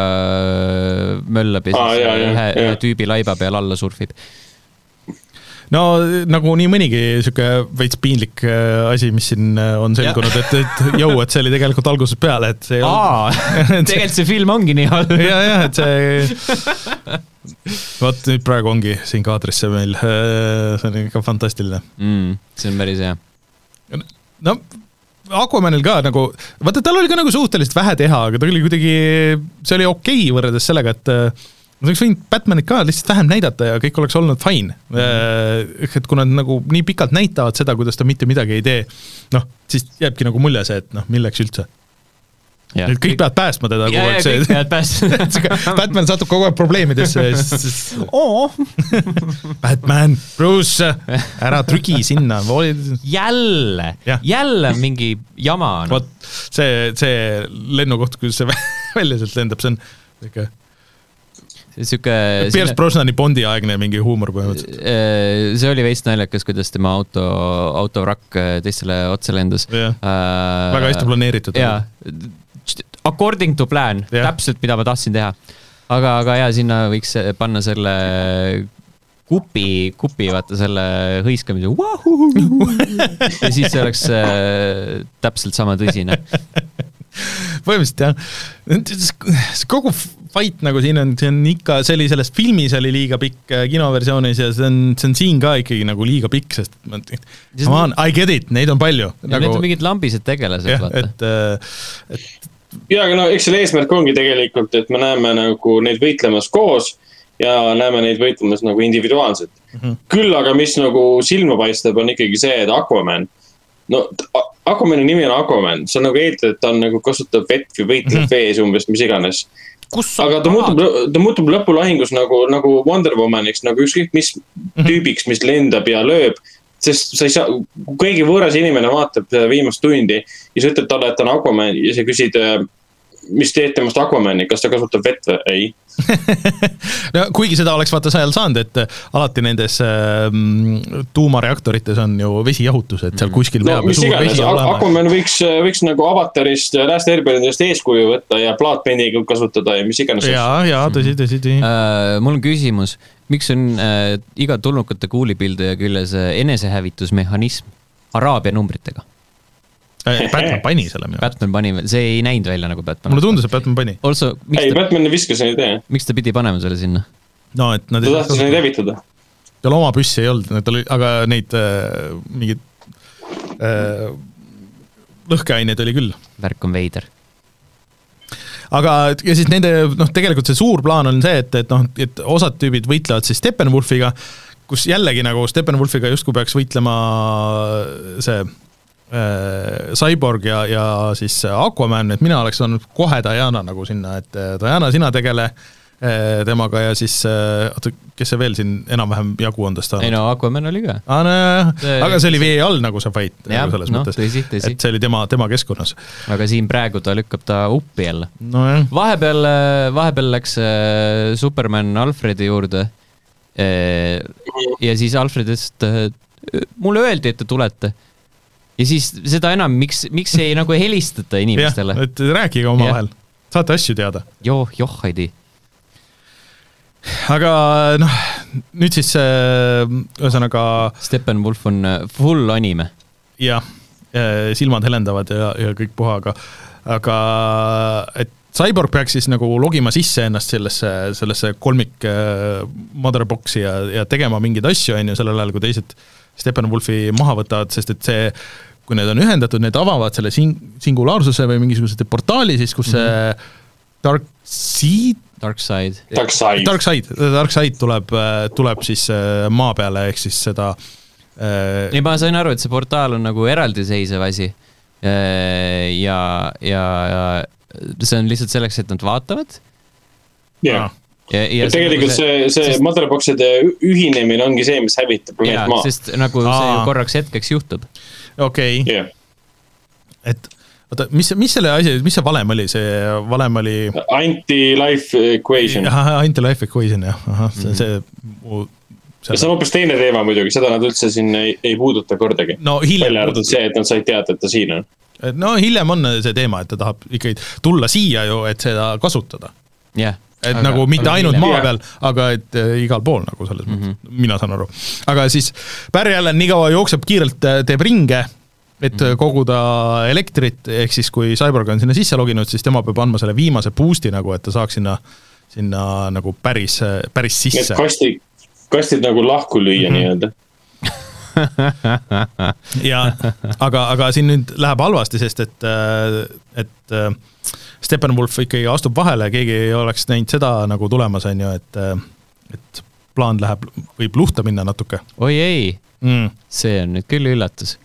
möllab ja siis jaa, ühe, ühe tüübi laiba peal alla surfib. no nagu nii mõnigi sihuke veits piinlik äh, asi, mis siin äh, on selgunud, et, et jõu, et see oli tegelikult algusest peale, et see aa, tegelikult see film ongi nii halb. ja, jah, et see, vot nüüd praegu ongi siin kaadris see meil, see on ikka fantastiline. mm,. see on päris hea. no Aquamanil ka nagu, vaata tal oli ka nagu suhteliselt vähe teha, aga ta oli kuidagi, see oli okei okay võrreldes sellega, et äh, nad oleks võinud Batmanit ka lihtsalt vähem näidata ja kõik oleks olnud fine mm.. et kui nad nagu nii pikalt näitavad seda, kuidas ta mitte midagi ei tee, noh, siis jääbki nagu mulje see, et noh, milleks üldse. Nüüd kõik peavad päästma teda kogu aeg, see peavad päästma. Batman satub kogu aeg probleemidesse ja siis, siis oo, Batman, Bruce, ära trügi sinna, jälle Jah., jälle mingi jama on. vot see, see lennukoht, kus see välja sealt lendab, see on ikka sihuke. Pierce Brosnani Bondi aegne mingi huumor põhimõtteliselt. Äh, see oli veits naljakas, kuidas tema auto, autovrakk äh, teistele otsa lendas. Jah. väga hästi planeeritud. jaa, according to plan, täpselt, mida ma tahtsin teha. aga, aga jaa, sinna võiks panna selle kupi, kupi, vaata selle hõiskamise. ja siis see oleks äh, täpselt sama tõsine. põhimõtteliselt jah, kogu fight nagu siin on, see on ikka, see oli selles filmis oli liiga pikk äh, kinoversioonis ja see on, see on siin ka ikkagi nagu liiga pikk, sest ma come on, I get it, neid on palju. Need on mingid lambised tegelased, vaata. et, äh, et ja, aga no eks selle eesmärk ongi tegelikult, et me näeme nagu neid võitlemas koos ja näeme neid võitlemas nagu individuaalselt mm. -hmm. küll aga, mis nagu silma paistab, on ikkagi see, et Aquaman. no Aquamani nimi on Aquaman, sa nagu eeldad, et ta on nagu kasutab vett või võitleb mm -hmm. vees umbes, mis iganes. aga ta muutub, ta muutub lõpulahingus nagu, nagu Wonder Womaniks nagu ükskõik mis tüübiks, mis lendab ja lööb. Sest sa ei saa, kui keegi võõras inimene vaatab seda viimast tundi ja sa ütled talle, et ta on Aquaman ja sa küsid, mis teeb temast Aquamani, kas ta kasutab vett või? ei. no kuigi seda oleks vaata seal saanud, et äh, alati nendes äh, tuumareaktorites on ju vesijahutus, et seal kuskil no peab ju suur iganes vesi, olema. Aquaman võiks, võiks nagu avatarist ja Last Airbendist eeskuju võtta ja plaatpenniga kasutada ja mis iganes. ja, ja tõsi, tõsi, tõsi. äh,. mul on küsimus, miks on äh, iga tulnukate kuulipilduja küljes äh, enesehävitusmehhanism Araabia numbritega? Batman pani selle minu arust. Batman pani, see ei näinud välja nagu Batman. mulle tundus, et Batman pani. Also, miks ei, ta, Batman viskas neid idee, miks ta pidi panema selle sinna? no et nad ta tahtis neid hävitada. tal oma püssi ei olnud, tal oli, aga neid äh, mingeid äh, lõhkeaineid oli küll. värk on veider. Aga ja siis nende noh, tegelikult see suur plaan on see, et, et noh, et osad tüübid võitlevad siis Steppenwolfiga, kus jällegi nagu Steppenwolfiga justkui peaks võitlema see äh, Cyborg ja, ja siis Aquaman, et mina oleks olnud kohe Diana nagu sinna, et äh, Diana, sina tegele temaga ja siis äh, oota, kes see veel siin enam-vähem jagu on tast ei saanud? no Aquaman oli ka. aa, nojah, See- aga see oli vee all nagu see fight Jah, nagu selles noh, mõttes, et see oli tema, tema keskkonnas. aga siin praegu ta lükkab ta uppi jälle. nojah, vahepeal, vahepeal läks äh, Superman Alfredi juurde. ja siis Alfred ütles, et äh, mulle öeldi, et te tulete. ja siis seda enam, miks, miks ei nagu helistata inimestele? et rääkige omavahel, saate asju teada. joh, joh ei tea. Aga noh, nüüd siis äh, ühesõnaga Steppenwolf on äh, full anime. jah, silmad helendavad ja, ja kõik puha, aga, aga et Cyborg peaks siis nagu logima sisse ennast sellesse, sellesse kolmik äh, motherbox'i ja, ja tegema mingeid asju, on ju, sellel ajal, kui teised Steppenwolfi maha võtavad, sest et see kui need on ühendatud, need avavad selle sing-, singulaarsuse või mingisuguse portaali siis, kus see Dark Seed Darkside. Darkseid. Dark Side, Dark Side tuleb, tuleb siis äh, maa peale, ehk siis seda äh, ja ma sain aru, et see portaal on nagu eraldiseisev asi. ja, ja, ja see on lihtsalt selleks, et nad vaatavad. jah, ja, ja et tegelikult see, see sest- motherbox'ide ühinemine ongi see, mis hävitab planeet Maa. sest nagu see Aa. ju korraks hetkeks juhtub. okei okay., jah, et oota, mis, mis selle asi, mis see valem oli, see valem oli anti-life equation. anti-life equation jah, ahah, see, see mu see on hoopis teine teema muidugi, seda nad üldse siin ei, ei puuduta kordagi. no välja hiljem arvatud, see, et nad said teada, et ta siin on. no hiljem on see teema, et ta tahab ikkagi tulla siia ju, et seda kasutada. jah, et Aga- nagu mitte aga ainult hiljem. maa peal, aga et äh, igal pool nagu selles mõttes Mhm. mm, -hmm. mina saan aru. aga siis Barry Allen nii kaua jookseb kiirelt, teeb ringe, et mm Mhm. -hmm. koguda elektrit, ehk siis kui Cyborg on sinna sisse loginud, siis tema peab andma selle viimase boost'i nagu, et ta saaks sinna, sinna nagu päris, päris sisse. kastid, kastid nagu lahku lüüa Mhm. nii-öelda. ja aga, aga siin nüüd läheb halvasti, sest et, et Steppenwolf ikkagi astub vahele, keegi ei oleks näinud seda nagu tulemas, on ju, et, et plaan läheb, võib luhta minna natuke oi ei, mm.. see on nüüd küll üllatus.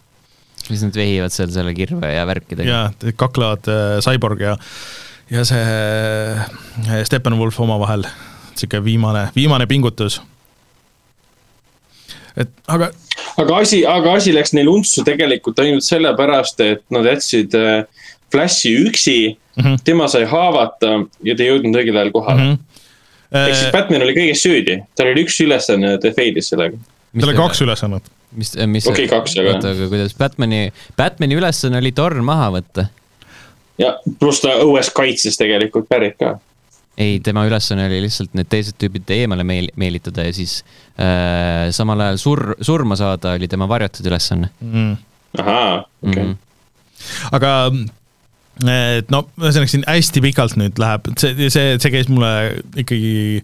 Mis nad vehivad seal selle kirve ja värkidega. ja kaklevad äh, Cyborg ja, ja see äh, Steppenwolf omavahel, sihuke viimane, viimane pingutus. et aga aga asi, aga asi läks neil untsu tegelikult ainult sellepärast, et nad jätsid äh, Flashi üksi mm. -hmm. tema sai haavata ja ta ei jõudnud õigel ajal kohale mm. mm, -hmm. ehk siis -hmm. Batman oli kõiges süüdi, tal oli üks ülesanne, ta fail'is sellega. tal oli kaks ülesannet. mis, mis Okei, kaks, aga- oota, aga kuidas Batman'i, Batman'i ülesanne oli torn maha võtta? ja pluss ta õues kaitses tegelikult pärit ka. ei, tema ülesanne oli lihtsalt need teised tüübid eemale meel-, meelitada ja siis äh, samal ajal sur-, surma saada oli tema varjatud ülesanne Mm. ahaa, okei okay.. aga et no ühesõnaga siin hästi pikalt nüüd läheb, see, see, see käis mulle ikkagi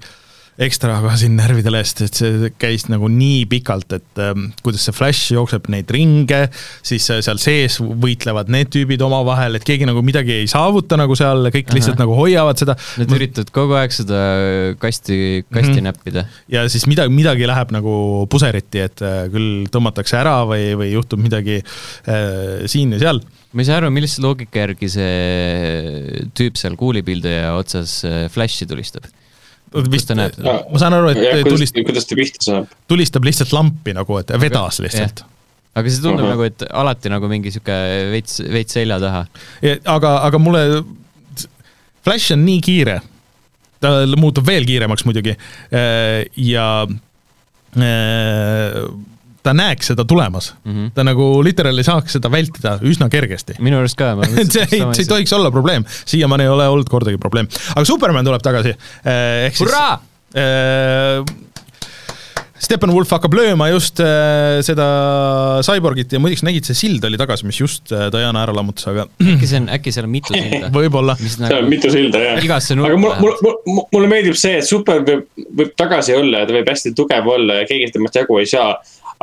ekstra ka siin närvidele, sest et see käis nagu nii pikalt, et ähm, kuidas see Flash jookseb neid ringe, siis äh, seal sees võitlevad need tüübid omavahel, et keegi nagu midagi ei saavuta nagu seal, kõik lihtsalt Ahah. nagu hoiavad seda. Nad üritavad kogu aeg seda kasti, kasti mm. näppida. ja siis midagi, midagi läheb nagu puseriti, et äh, küll tõmmatakse ära või, või juhtub midagi äh, siin ja seal ma ei saa aru, millise loogika järgi see tüüp seal kuulipilduja otsas äh, Flashi tulistab. Vist ma saan aru, et kuidas tulist-, kuidas ta pihta saab? tulistab lihtsalt lampi nagu, et vedas lihtsalt. aga see tundub Ahah. nagu, et alati nagu mingi sihuke veits, veits selja taha. aga, aga mulle, Flash on nii kiire, ta muutub veel kiiremaks muidugi ja äh, ta näeks seda tulemas mm. -hmm. ta nagu literaali saaks seda vältida üsna kergesti. minu arust ka. et see ei, see ei tohiks olla probleem, siiamaani ei ole olnud kordagi probleem, aga Superman tuleb tagasi. ehk siis hurraa! äh, Steppenwolf hakkab lööma just äh, seda Cyborgit ja muideks nägid, see sild oli tagasi, mis just äh, Diana ära lammutas, aga äkki see on, äkki seal on mitu silda? võib-olla. seal on nagu, mitu silda jah. aga mul, mul vähemalt., mulle meeldib see, et super võib, võib tagasi olla ja ta võib hästi tugev olla ja keegi temast jagu ei saa.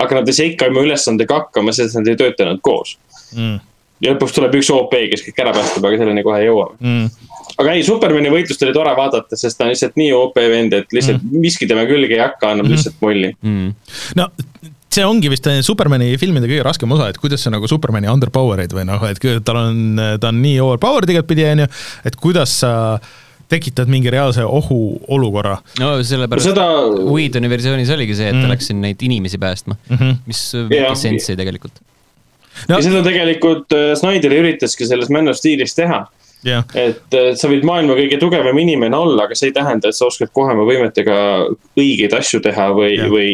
Aga nad ei saa ikka oma ülesandega hakkama, sest nad ei töötanud koos. Mm, ja lõpuks tuleb üks OP, kes kõik ära päästab, aga selleni kohe jõuame. mm. aga ei, Supermani võitlust oli tore vaadata, sest ta on lihtsalt nii OP vend, et lihtsalt mm. miski tema külge ei hakka, annab mm. lihtsalt mulli. mm.. no see ongi vist Supermani filmide kõige raskem osa, et kuidas sa nagu Supermani underpower'id või noh, et tal on, ta on nii overpowered igatpidi, on ju, et kuidas sa tekitad mingi reaalse ohuolukorra no sellepärast seda, Whedoni versioonis oligi see, et ta läks siin neid inimesi päästma, mm. -hmm. mis mingit sensi tegelikult. no ja seda tegelikult äh, Snyder üritaski selles Man of Steelis teha. jah, et äh, sa võid maailma kõige tugevam inimene olla, aga see ei tähenda, et sa oskad kohe oma võimetega õigeid asju teha või Jah., või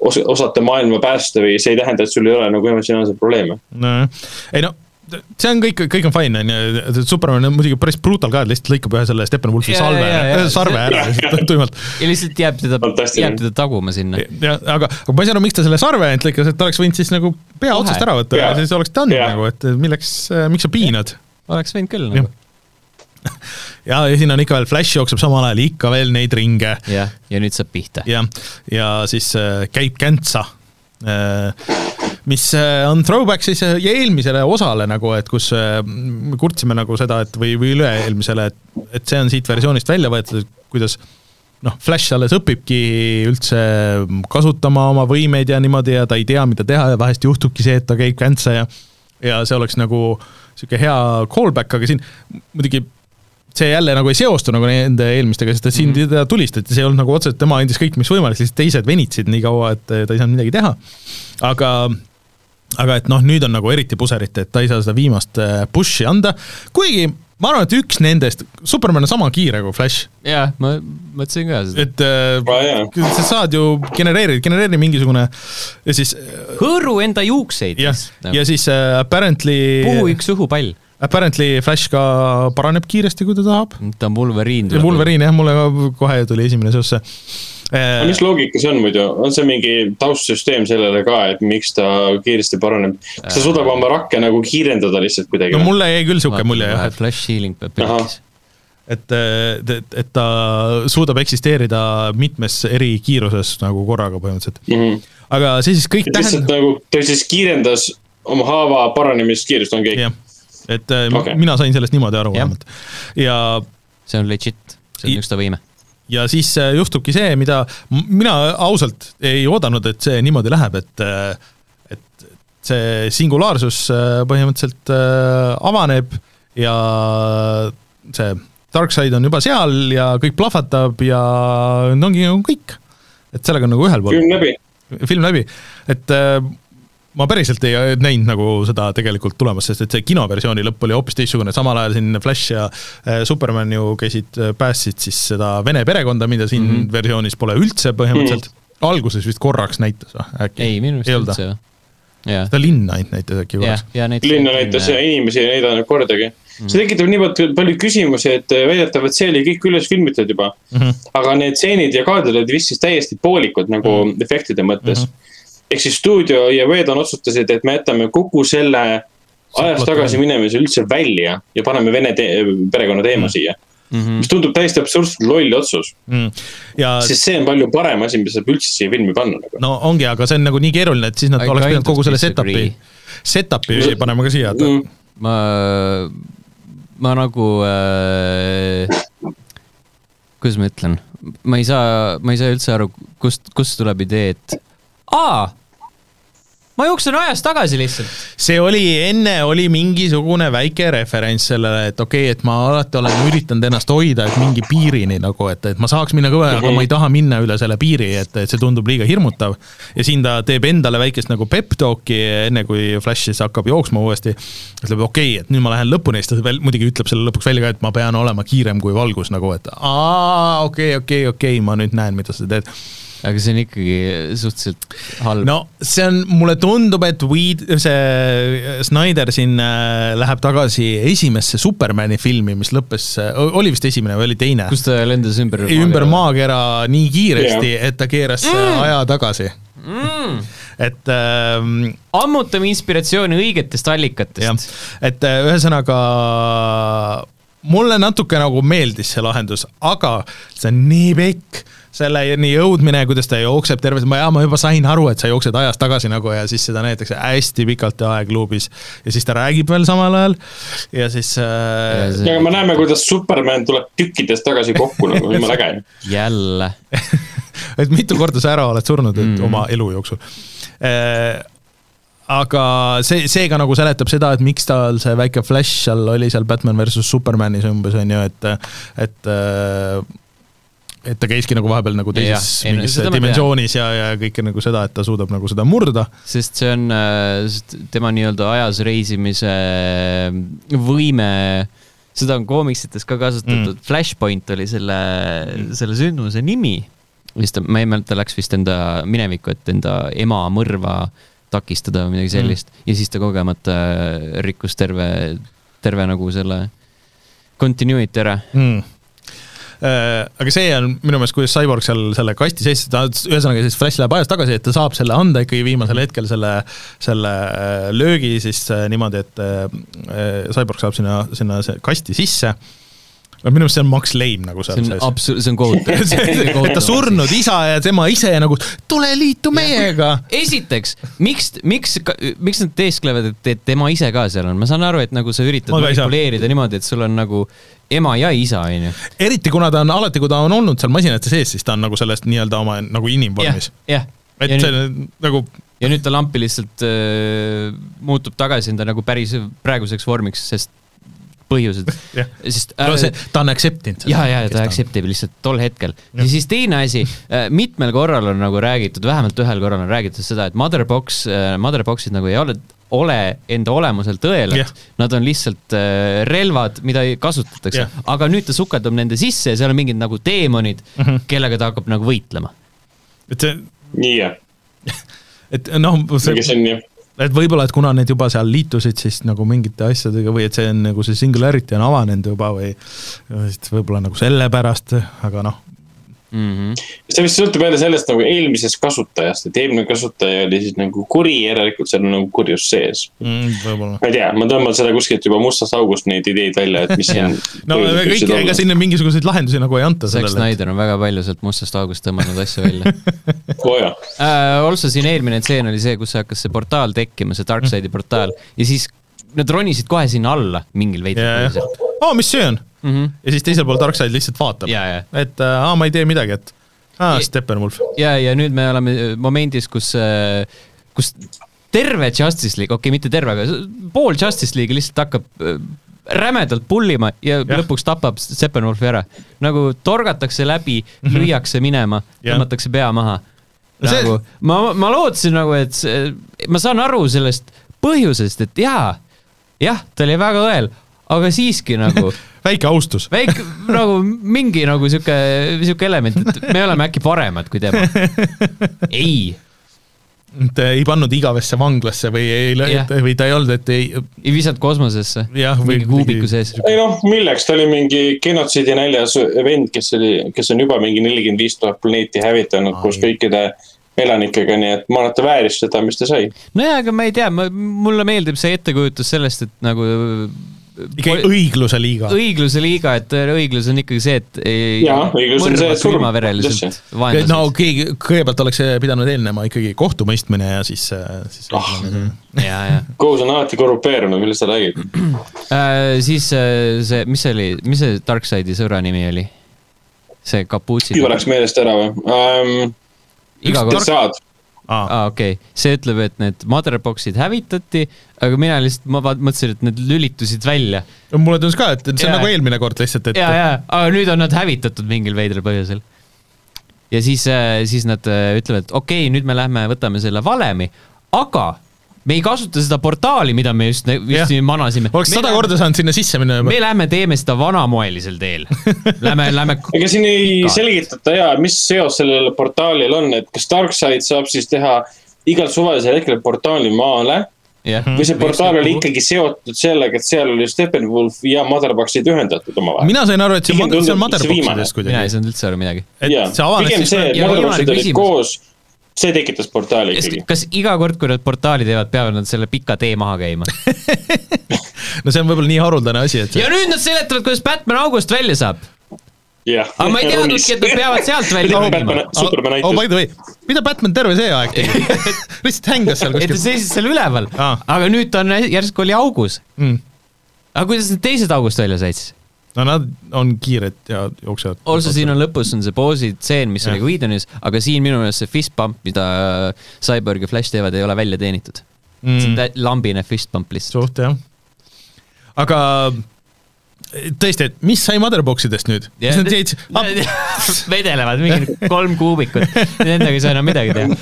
os osata maailma päästa või see ei tähenda, et sul ei ole nagu emotsionaalseid probleeme. nojah, ei no see on kõik, kõik on fine, on ju, Superman on muidugi päris brutal ka, et lihtsalt lõikab ühe selle Steppenwolfi salve sarve ära lihtsalt tuimalt. ja lihtsalt jääb teda, jääb teda taguma sinna. ja aga, aga ma ei saa aru, miks ta selle sarve ainult lõikas, et ta oleks võinud siis nagu pea otsast ära võtta ja siis oleks done nagu, et milleks, miks sa piinad oleks võinud küll Jah. nagu. ja, ja siin on ikka veel Flash jookseb samal ajal ikka veel neid ringe jah, ja nüüd saab pihta. ja, ja siis äh, käib käntsa äh, mis äh, on throwback siis äh, eelmisele osale nagu, et kus äh, me kurtsime nagu seda, et või, või üle-eelmisele, et, et see on siit versioonist välja võetud, et kuidas noh, Flash alles õpibki üldse kasutama oma võimeid ja niimoodi ja ta ei tea, mida teha ja vahest juhtubki see, et ta käib käntsa ja ja see oleks nagu niisugune hea callback, aga siin muidugi see jälle nagu ei seostu nagu nende eelmistega, sest et siin Mhm. teda tulistati, see ei olnud nagu otseselt, tema andis kõik, mis võimalik, lihtsalt teised venitsid nii kaua, et ta ei saanud midagi teha. aga, aga et noh, nüüd on nagu eriti puseriti, et ta ei saa seda viimast äh, push'i anda, kuigi ma arvan, et üks nendest, Superman on sama kiire kui Flash, jah, ma mõtlesin ka seda. et äh, jaa. sa saad ju genereerida, genereeri mingisugune ja siis hõõru enda juukseid jah siis, ja siis äh, apparently puhu üks õhupall. Apparently Flash ka paraneb kiiresti, kui ta tahab. ta on Wolverine. Wolverine jah, mulle ka kohe tuli esimene seos see. Aga mis loogika see on muidu, on see mingi taustsüsteem sellele ka, et miks ta kiiresti paraneb? kas ta suudab oma rakke nagu kiirendada lihtsalt kuidagi no mulle jäi küll sihuke mulje jah, et Flash Healing peab Ahah. pekkis. et, et, et ta suudab eksisteerida mitmes eri kiiruses nagu korraga põhimõtteliselt. Mhm. aga see siis kõik et lihtsalt tähendab, nagu ta siis kiirendas oma haava paranemist, ongi kõik. jah, et äh, Okei. mina sain sellest niimoodi aru vähemalt. ja see on legit, see on üks ta võime. Ja siis äh, juhtubki see, mida mina ausalt ei oodanud, et see niimoodi läheb, et et see singulaarsus äh, põhimõtteliselt äh, avaneb ja see Darkseid on juba seal ja kõik plahvatab ja ongi nagu kõik. et sellega on nagu ühel pool film läbi. film läbi, et äh, ma päriselt ei näinud nagu seda tegelikult tulemas, sest et see kinoversiooni lõpp oli hoopis teistsugune, samal ajal siin Flash ja äh, Superman ju käisid, päästsid siis seda Vene perekonda, mida siin mm. -hmm. versioonis pole üldse põhimõtteliselt mm.. alguses vist korraks näitas või äkki? ei, minu meelest olnud üldse. jah, seda linna ainult näitas äkki korraks., linna näitas ja inimesi ei näidanud kordagi. see tekitab niivõrd palju küsimusi, et väidetavalt see oli kõik üles filmitud juba. mm. -hmm. aga need stseenid ja kaadrid olid vist siis täiesti poolikud nagu mm -hmm. efektide mõttes mm. -hmm. Ehk siis stuudio ja Vedon otsustasid, et me jätame kogu selle ajas tagasi minemise üldse välja ja paneme vene te perekonna teema siia. Mhm. mis tundub täiesti absurdselt loll otsus, Mm. ja sest see on palju parem asi, mis saab üldse siia filmi panna nagu. no ongi, aga see on nagu nii keeruline, et siis nad I oleks pidanud kogu selle setup'i, setup'i panema ka siia, et Mm. ma, ma nagu äh,, kuidas ma ütlen, ma ei saa, ma ei saa üldse aru, kust, kust tuleb idee, et aa, ma jooksen ajas tagasi lihtsalt. see oli enne, oli mingisugune väike referents sellele, et okei okay,, et ma alati olen üritanud ennast hoida, et mingi piirini nagu, et, et ma saaks minna kõve, aga ma ei taha minna üle selle piiri, et, et see tundub liiga hirmutav. ja siin ta teeb endale väikest nagu pep talk'i, enne kui Flash siis hakkab jooksma uuesti. ütleb okei okay,, et nüüd ma lähen lõpuni, siis ta veel muidugi ütleb selle lõpuks välja ka, et ma pean olema kiirem kui valgus nagu, et aa, okei okay,, okei okay,, okei okay,, ma nüüd näen, mida sa teed aga see on ikkagi suhteliselt halb. no see on, mulle tundub, et Weed, see Snyder siin äh, läheb tagasi esimesse Supermani filmi, mis lõppes, oli vist esimene või oli teine? kus ta lendas ümber. ümber. maakera nii kiiresti, et ta keeras mm. aja tagasi mm.. et ähm, ammutame inspiratsiooni õigetest allikatest., et äh, ühesõnaga mulle natuke nagu meeldis see lahendus, aga see on nii pikk, selleni jõudmine, kuidas ta jookseb terve, ma, ma juba sain aru, et sa jooksed ajas tagasi nagu ja siis seda näidatakse hästi pikalt ja aegluubis ja siis ta räägib veel samal ajal ja siis äh, Ja see- aga me näeme, kuidas Superman tuleb tükkidest tagasi kokku nagu, jumala äge. jälle. et mitu korda sa ära oled surnud mm. Mm. oma elu jooksul äh, aga see, see ka nagu seletab seda, et miks tal see väike flash seal oli seal Batman versus Supermanis umbes on ju, et, et äh, et ta käiski nagu vahepeal nagu teises ei no mingis dimensioonis ja, ja kõike nagu seda, et ta suudab nagu seda murda. sest see on äh, sest tema nii-öelda ajas reisimise võime, seda on koomiksites ka kasutatud mm., Flashpoint oli selle mm., selle sündmuse nimi. vist ta, ma ei mäleta, läks vist enda minevikku, et enda ema mõrva takistada või midagi sellist mm. ja siis ta kogemata rikkus terve, terve nagu selle continuity ära. mm.. aga see on minu meelest, kuidas Cyborg seal selle kasti sees, ta ühesõnaga siis Flash läheb ajas tagasi, et ta saab selle anda ikkagi viimasel hetkel selle, selle äh, löögi siis äh, niimoodi, et äh, Cyborg saab sinna, sinna kasti sisse. Minu meelest see on Max Lame nagu seal sees. absu-, see on kohutav. ta surnud isa ja tema ise nagu tule liitu meiega. esiteks, miks, miks, miks nad teesklevad, et, tema ise ka seal on, ma saan aru, et nagu sa üritad manipuleerida niimoodi, et sul on nagu ema ja isa, onju. eriti kuna ta on alati, kui ta on olnud seal masinate sees, siis ta on nagu sellest nii-öelda oma nagu inimvormis., jah. et ja see nüüd, nagu ja nüüd ta lampi lihtsalt äh, muutub tagasi enda nagu päris praeguseks vormiks, sest põhjused jah, sest no see, ta on accept inud ja, ja, ja ta accept ib lihtsalt tol hetkel. ja siis teine asi, mitmel korral on nagu räägitud, vähemalt ühel korral on räägitud seda, et motherbox, motherbox'id nagu ei ole, ole enda olemuselt õelad Jah. nad on lihtsalt äh, relvad, mida ei kasutatakse Jah. aga nüüd ta sukeldub nende sisse ja seal on mingid nagu teemonid mm. -hmm. kellega ta hakkab nagu võitlema. et see, nii jah, et noh, see on jah, et võib-olla, et kuna need juba seal liitusid siis nagu mingite asjadega või et see on nagu see singularity on avanenud juba või et võib-olla nagu sellepärast, aga noh, mm. -hmm. see vist sõltub jälle sellest nagu eelmisest kasutajast, et eelmine kasutaja oli siis nagu kuri, järelikult seal on nagu kurjus sees. mm, ma ei tea, ma tõmban seda kuskilt juba mustast august neid ideid välja, et mis siin. no kõik, ega sinna mingisuguseid lahendusi nagu ei anta Zack. Snyder on väga palju sealt mustast august tõmmanud asju välja oo jaa, äh,. Also siin eelmine tseen oli see, kus hakkas see portaal tekkima, see Darkside'i portaal ja siis nad ronisid kohe sinna alla mingil põhjusel ja, aa, mis see on? mm. -hmm. ja siis teisel pool Darkseid lihtsalt vaatab. ja, ja, et äh, aa, ma ei tee midagi, et aa, Steppenwolf. ja, ja nüüd me oleme momendis, kus, kus terve Justice League, okei okay,, mitte terve, aga pool Justice League'i lihtsalt hakkab äh, rämedalt pullima ja, ja lõpuks tapab Steppenwolfi ära. nagu torgatakse läbi mm, -hmm. lüüakse minema, tõmmatakse pea maha. No see- nagu ma, ma lootsin nagu, et see, ma saan aru sellest põhjusest, et jaa, jah, ta oli väga õel, aga siiski nagu väike austus. väike nagu mingi nagu sihuke, sihuke element, et me oleme äkki paremad kui tema. ei, et ei pannud igavesse vanglasse või ei Jah., või ta ei olnud, et ei, ei visanud kosmosesse. jah, mingi kuubiku sees. ei noh, milleks, ta oli mingi genotsiidi näljas vend, kes oli, kes on juba mingi nelikümmend viis tuhat planeeti hävitanud Ai. koos kõikide elanikega, nii et ma arvan, et ta vääris seda, mis ta sai. nojah, aga ma ei tea, mulle meeldib see ettekujutus sellest, et nagu ikkagi õigluse liiga. õigluse liiga, et õiglus on ikkagi see, et Jaa, õiglus on see, et surm. külmavereliselt no keegi, kõigepealt oleks pidanud eelnema ikkagi kohtumõistmine ja siis, siis Ah. ja, ja kohus on alati korrupeerunud, millest sa räägid? äh, siis äh, see, mis see oli, mis see Darkside'i sõbra nimi oli? see kapuutsi. juba läks meelest ära või um,? iga kord, saad, aa, aa okei okay., see ütleb, et need motherbox'id hävitati, aga mina lihtsalt, ma mõtlesin, et need lülitusid välja. mulle tundus ka, et et see on Jaa. nagu eelmine kord lihtsalt, et ja, ja, aga nüüd on nad hävitatud mingil veidral põhjusel. ja siis, siis nad äh, ütlevad, et okei okay,, nüüd me lähme võtame selle valemi, aga me ei kasuta seda portaali, mida me just, just siin manasime. oleks sada korda saanud sinna sisse minna juba me. lähme teeme seda vanamoelisel teel. Lähme, lähme, ega siin ei selgitata ja mis seos sellel portaalil on, et kas Darkseid saab siis teha igal suvalisel hetkel portaali maale jah. või see portaal oli ikkagi seotud sellega, et seal oli Steppenwolf ja Motherboxid ühendatud omavahel. mina sain aru, et see on, see on motherbox'ides mina ei kuidagi. saanud üldse aru midagi. et jaa, see avanes pigem siis see, et ja Motherboxid olid koos, see tekitas portaali ikkagi. kas iga kord, kui nad portaali teevad, peavad nad selle pika tee maha käima? no see on võib-olla nii haruldane asi, et ja nüüd nad seletavad, kuidas Batman august välja saab. jah. aga ma ei teadnudki, et nad peavad sealt välja käima. Superman oh by the way, mida Batman terve see aeg tegi? lihtsalt hängas seal et ta kuskil seisis seal üleval Aa., aga nüüd ta on järsku oli augus. mm.. aga kuidas need teised august välja said siis? No nad on kiired ja jooksevad. also siin on lõpus on see poosi tseen, mis oli Jah. Whedonis, aga siin minu meelest see fist pump, mida Cyborg ja Flash teevad, ei ole välja teenitud mm.. see on mm. lambine fist pump lihtsalt. suht jah. aga tõesti, et mis sai motherbox'idest nüüd? kas nad jäid, vedelevad mingi kolm kuubikut, nendega ei saa enam midagi teha.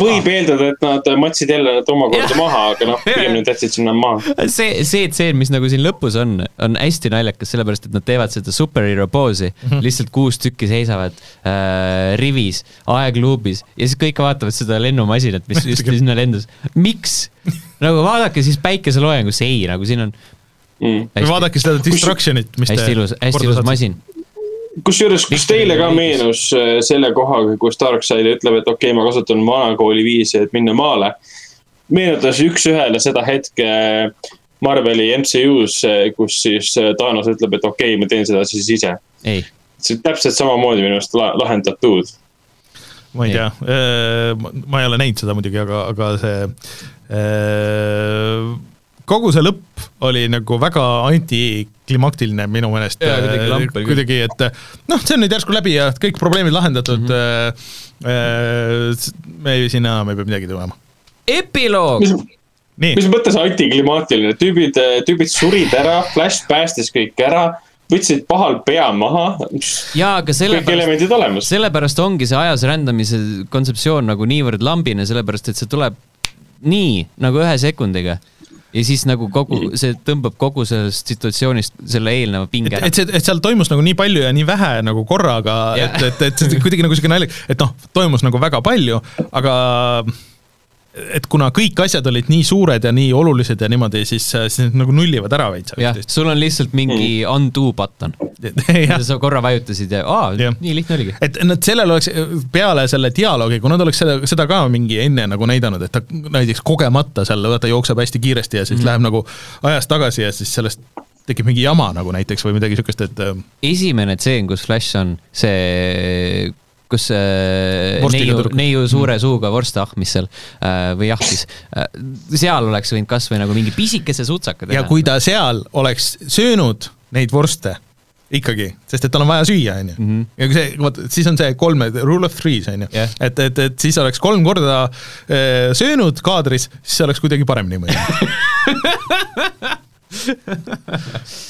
võib aga eeldada, et nad matsid jälle nad omakorda maha, aga noh, pigem nad jätsid sinna maha. see, see tseen, mis nagu siin lõpus on, on hästi naljakas, sellepärast et nad teevad seda superhero poosi mm, -hmm. lihtsalt kuus tükki seisavad äh, rivis, aegluubis ja siis kõik vaatavad seda lennumasinat, mis just sinna lendus. miks? nagu vaadake siis päikeseloojangusse, ei, nagu siin on Mm. või vaadake seda Destructionit, mis hästi ilus, hästi ilus. masin. kusjuures, kas teile ka meenus äh, selle kohaga, kus Darkseid ütleb, et okei okay,, ma kasutan vanakooli viisi, et minna maale. meenutas üks-ühele seda hetke Marveli MCU-s, kus siis äh, Thanos ütleb, et okei okay,, ma teen seda siis ise. ei, see on täpselt samamoodi minu arust la- lahendatud. ma ei tea, ma ei ole näinud seda muidugi, aga, aga see äh, kogu see lõpp oli nagu väga antiklimaktiline minu meelest. Kuidagi küll. kuidagi, et noh, see on nüüd järsku läbi ja kõik probleemid lahendatud mm. -hmm. me ei, sinna enam ei pea midagi tulema. epiloog mis, nii mis, mõttes antiklimaatiline, tüübid, tüübid surid ära, Flash päästis kõik ära, võtsid pahal pea maha, jaa, aga sellepärast, sellepärast ongi see ajas rändamise kontseptsioon nagu niivõrd lambine, sellepärast et see tuleb nii nagu ühe sekundiga ja siis nagu kogu, see tõmbab kogu sellest situatsioonist selle eelneva pinge et, ära et. see, et seal toimus nagu nii palju ja nii vähe nagu korraga Jah. et, et, et kuidagi nagu siuke naljakas, et noh, toimus nagu väga palju, aga et kuna kõik asjad olid nii suured ja nii olulised ja niimoodi, siis, siis need nagu nullivad ära veits jah, sul on lihtsalt mingi undo button. jah, sa korra vajutasid ja aa, nii lihtne oligi. et nad sellel oleks peale selle dialoogi, kui nad oleks seda, seda ka mingi enne nagu näidanud, et ta näiteks kogemata seal vaata jookseb hästi kiiresti ja siis mm. läheb nagu ajas tagasi ja siis sellest tekib mingi jama nagu näiteks või midagi siukest, et äh, esimene tseen, kus Flash on see, kus Vorstiga neiu neiu suure suuga vorste ahmis seal äh, või jahtis. seal oleks võinud kasvõi nagu mingi pisikese sutsaka ja teha. kui ta seal oleks söönud neid vorste ikkagi, sest et tal on vaja süüa, onju. ja kui see, vot siis on see kolme, rule of threes on ju et, et, et siis oleks kolm korda äh, söönud kaadris, siis oleks kuidagi paremini mõjunud.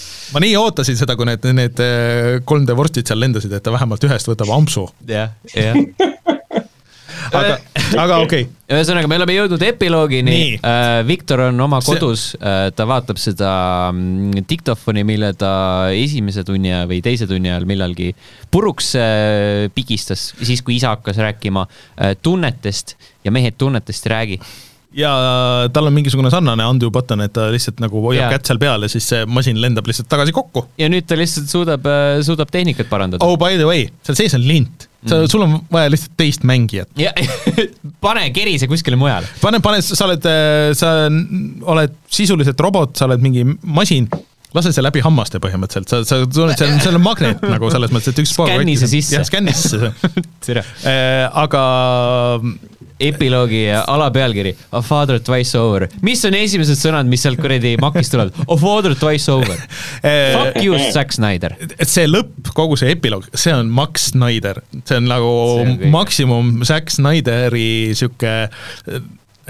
ma nii ootasin seda, kui need, need äh, 3D vorstid seal lendasid, et ta vähemalt ühest võtab ampsu, jah, jah. aga, aga okei okay., ühesõnaga, me oleme jõudnud epiloogini Nii.. Viktor on oma kodus, ta vaatab seda mm, diktofoni, mille ta esimese tunni ajal või teise tunni ajal millalgi puruks äh, pigistas, siis kui isa hakkas rääkima äh, tunnetest ja mehed tunnetest ei räägi. Ja tal on mingisugune sarnane undo button, et ta lihtsalt nagu hoiab Jaa. kätt seal peal ja siis see masin lendab lihtsalt tagasi kokku ja nüüd ta lihtsalt suudab, suudab tehnikat parandada. oh by the way, seal sees on lint, sa mm., sul on vaja lihtsalt teist mängijat. ja pane kerise kuskile mujale. pane, pane, sa oled, sa oled sisuliselt robot, sa oled mingi masin, lase see läbi hammaste põhimõtteliselt, sa, sa tunned, see on, see on magnet nagu selles mõttes, et üks Skänni see sisse. jah, skänni sisse see. aga epiloogi alapealkiri A father twice over. mis on esimesed sõnad, mis sealt kuradi makist tulevad? A father twice over. Fuck you, Zack Snyder. see lõpp, kogu see epiloog, see on Max Snyder, see on nagu See on maksimum Zack Snyderi sihuke,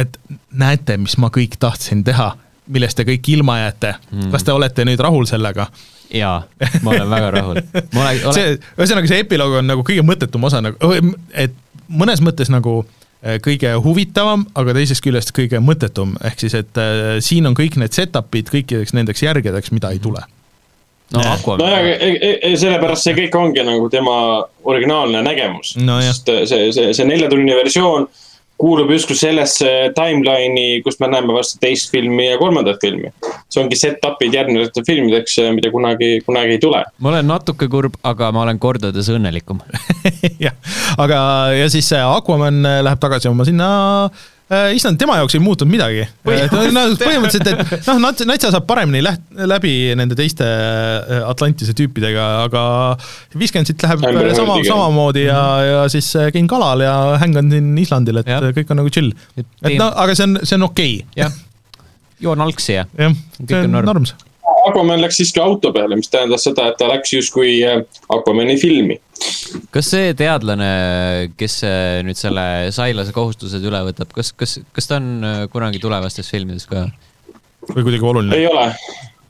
et näete, mis ma kõik tahtsin teha, millest te kõik ilma jääte mm., kas te olete nüüd rahul sellega? jaa, ma olen väga rahul. ma olen, olen, see, ühesõnaga see epiloog on nagu kõige mõttetum osa nagu, et mõnes mõttes nagu eh, kõige huvitavam, aga teisest küljest kõige mõttetum, ehk siis, et äh, siin on kõik need setup'id kõikideks nendeks järgedeks, mida ei tule. no Aquaman. Nojah, sellepärast see kõik ongi nagu tema originaalne nägemus. Nojah. sest see, see, see neljatunnine versioon kuulub justkui sellesse timeline'i, kus me näeme varsti teist filmi ja kolmandat filmi. see ongi set-up'id järgnevateks filmideks, mida kunagi, kunagi ei tule. ma olen natuke kurb, aga ma olen kordades õnnelikum. jah, aga, ja siis see Aquaman äh, läheb tagasi oma sinna issand, tema jaoks ei muutunud midagi. Põhimõtteliselt, et noh, Nats-, Natsa saab paremini läht-, läbi nende teiste äh, Atlantise tüüpidega, aga viiskümmend siit läheb Amber äh, sama, samamoodi ja, ja siis äh, käin kalal ja hängan siin Islandil, et ja. kõik on nagu chill. Et et teem- no aga see on, see on okei jah, joon algsi ja jah, Kõik see on on norm. norms. Aquaman läks siiski auto peale, mis tähendas seda, et ta läks justkui äh, Aquamani filmi. kas see teadlane, kes äh, nüüd selle sailase kohustused üle võtab, kas, kas, kas ta on äh, kunagi tulevastes filmides ka? või kuidagi oluline. ei ole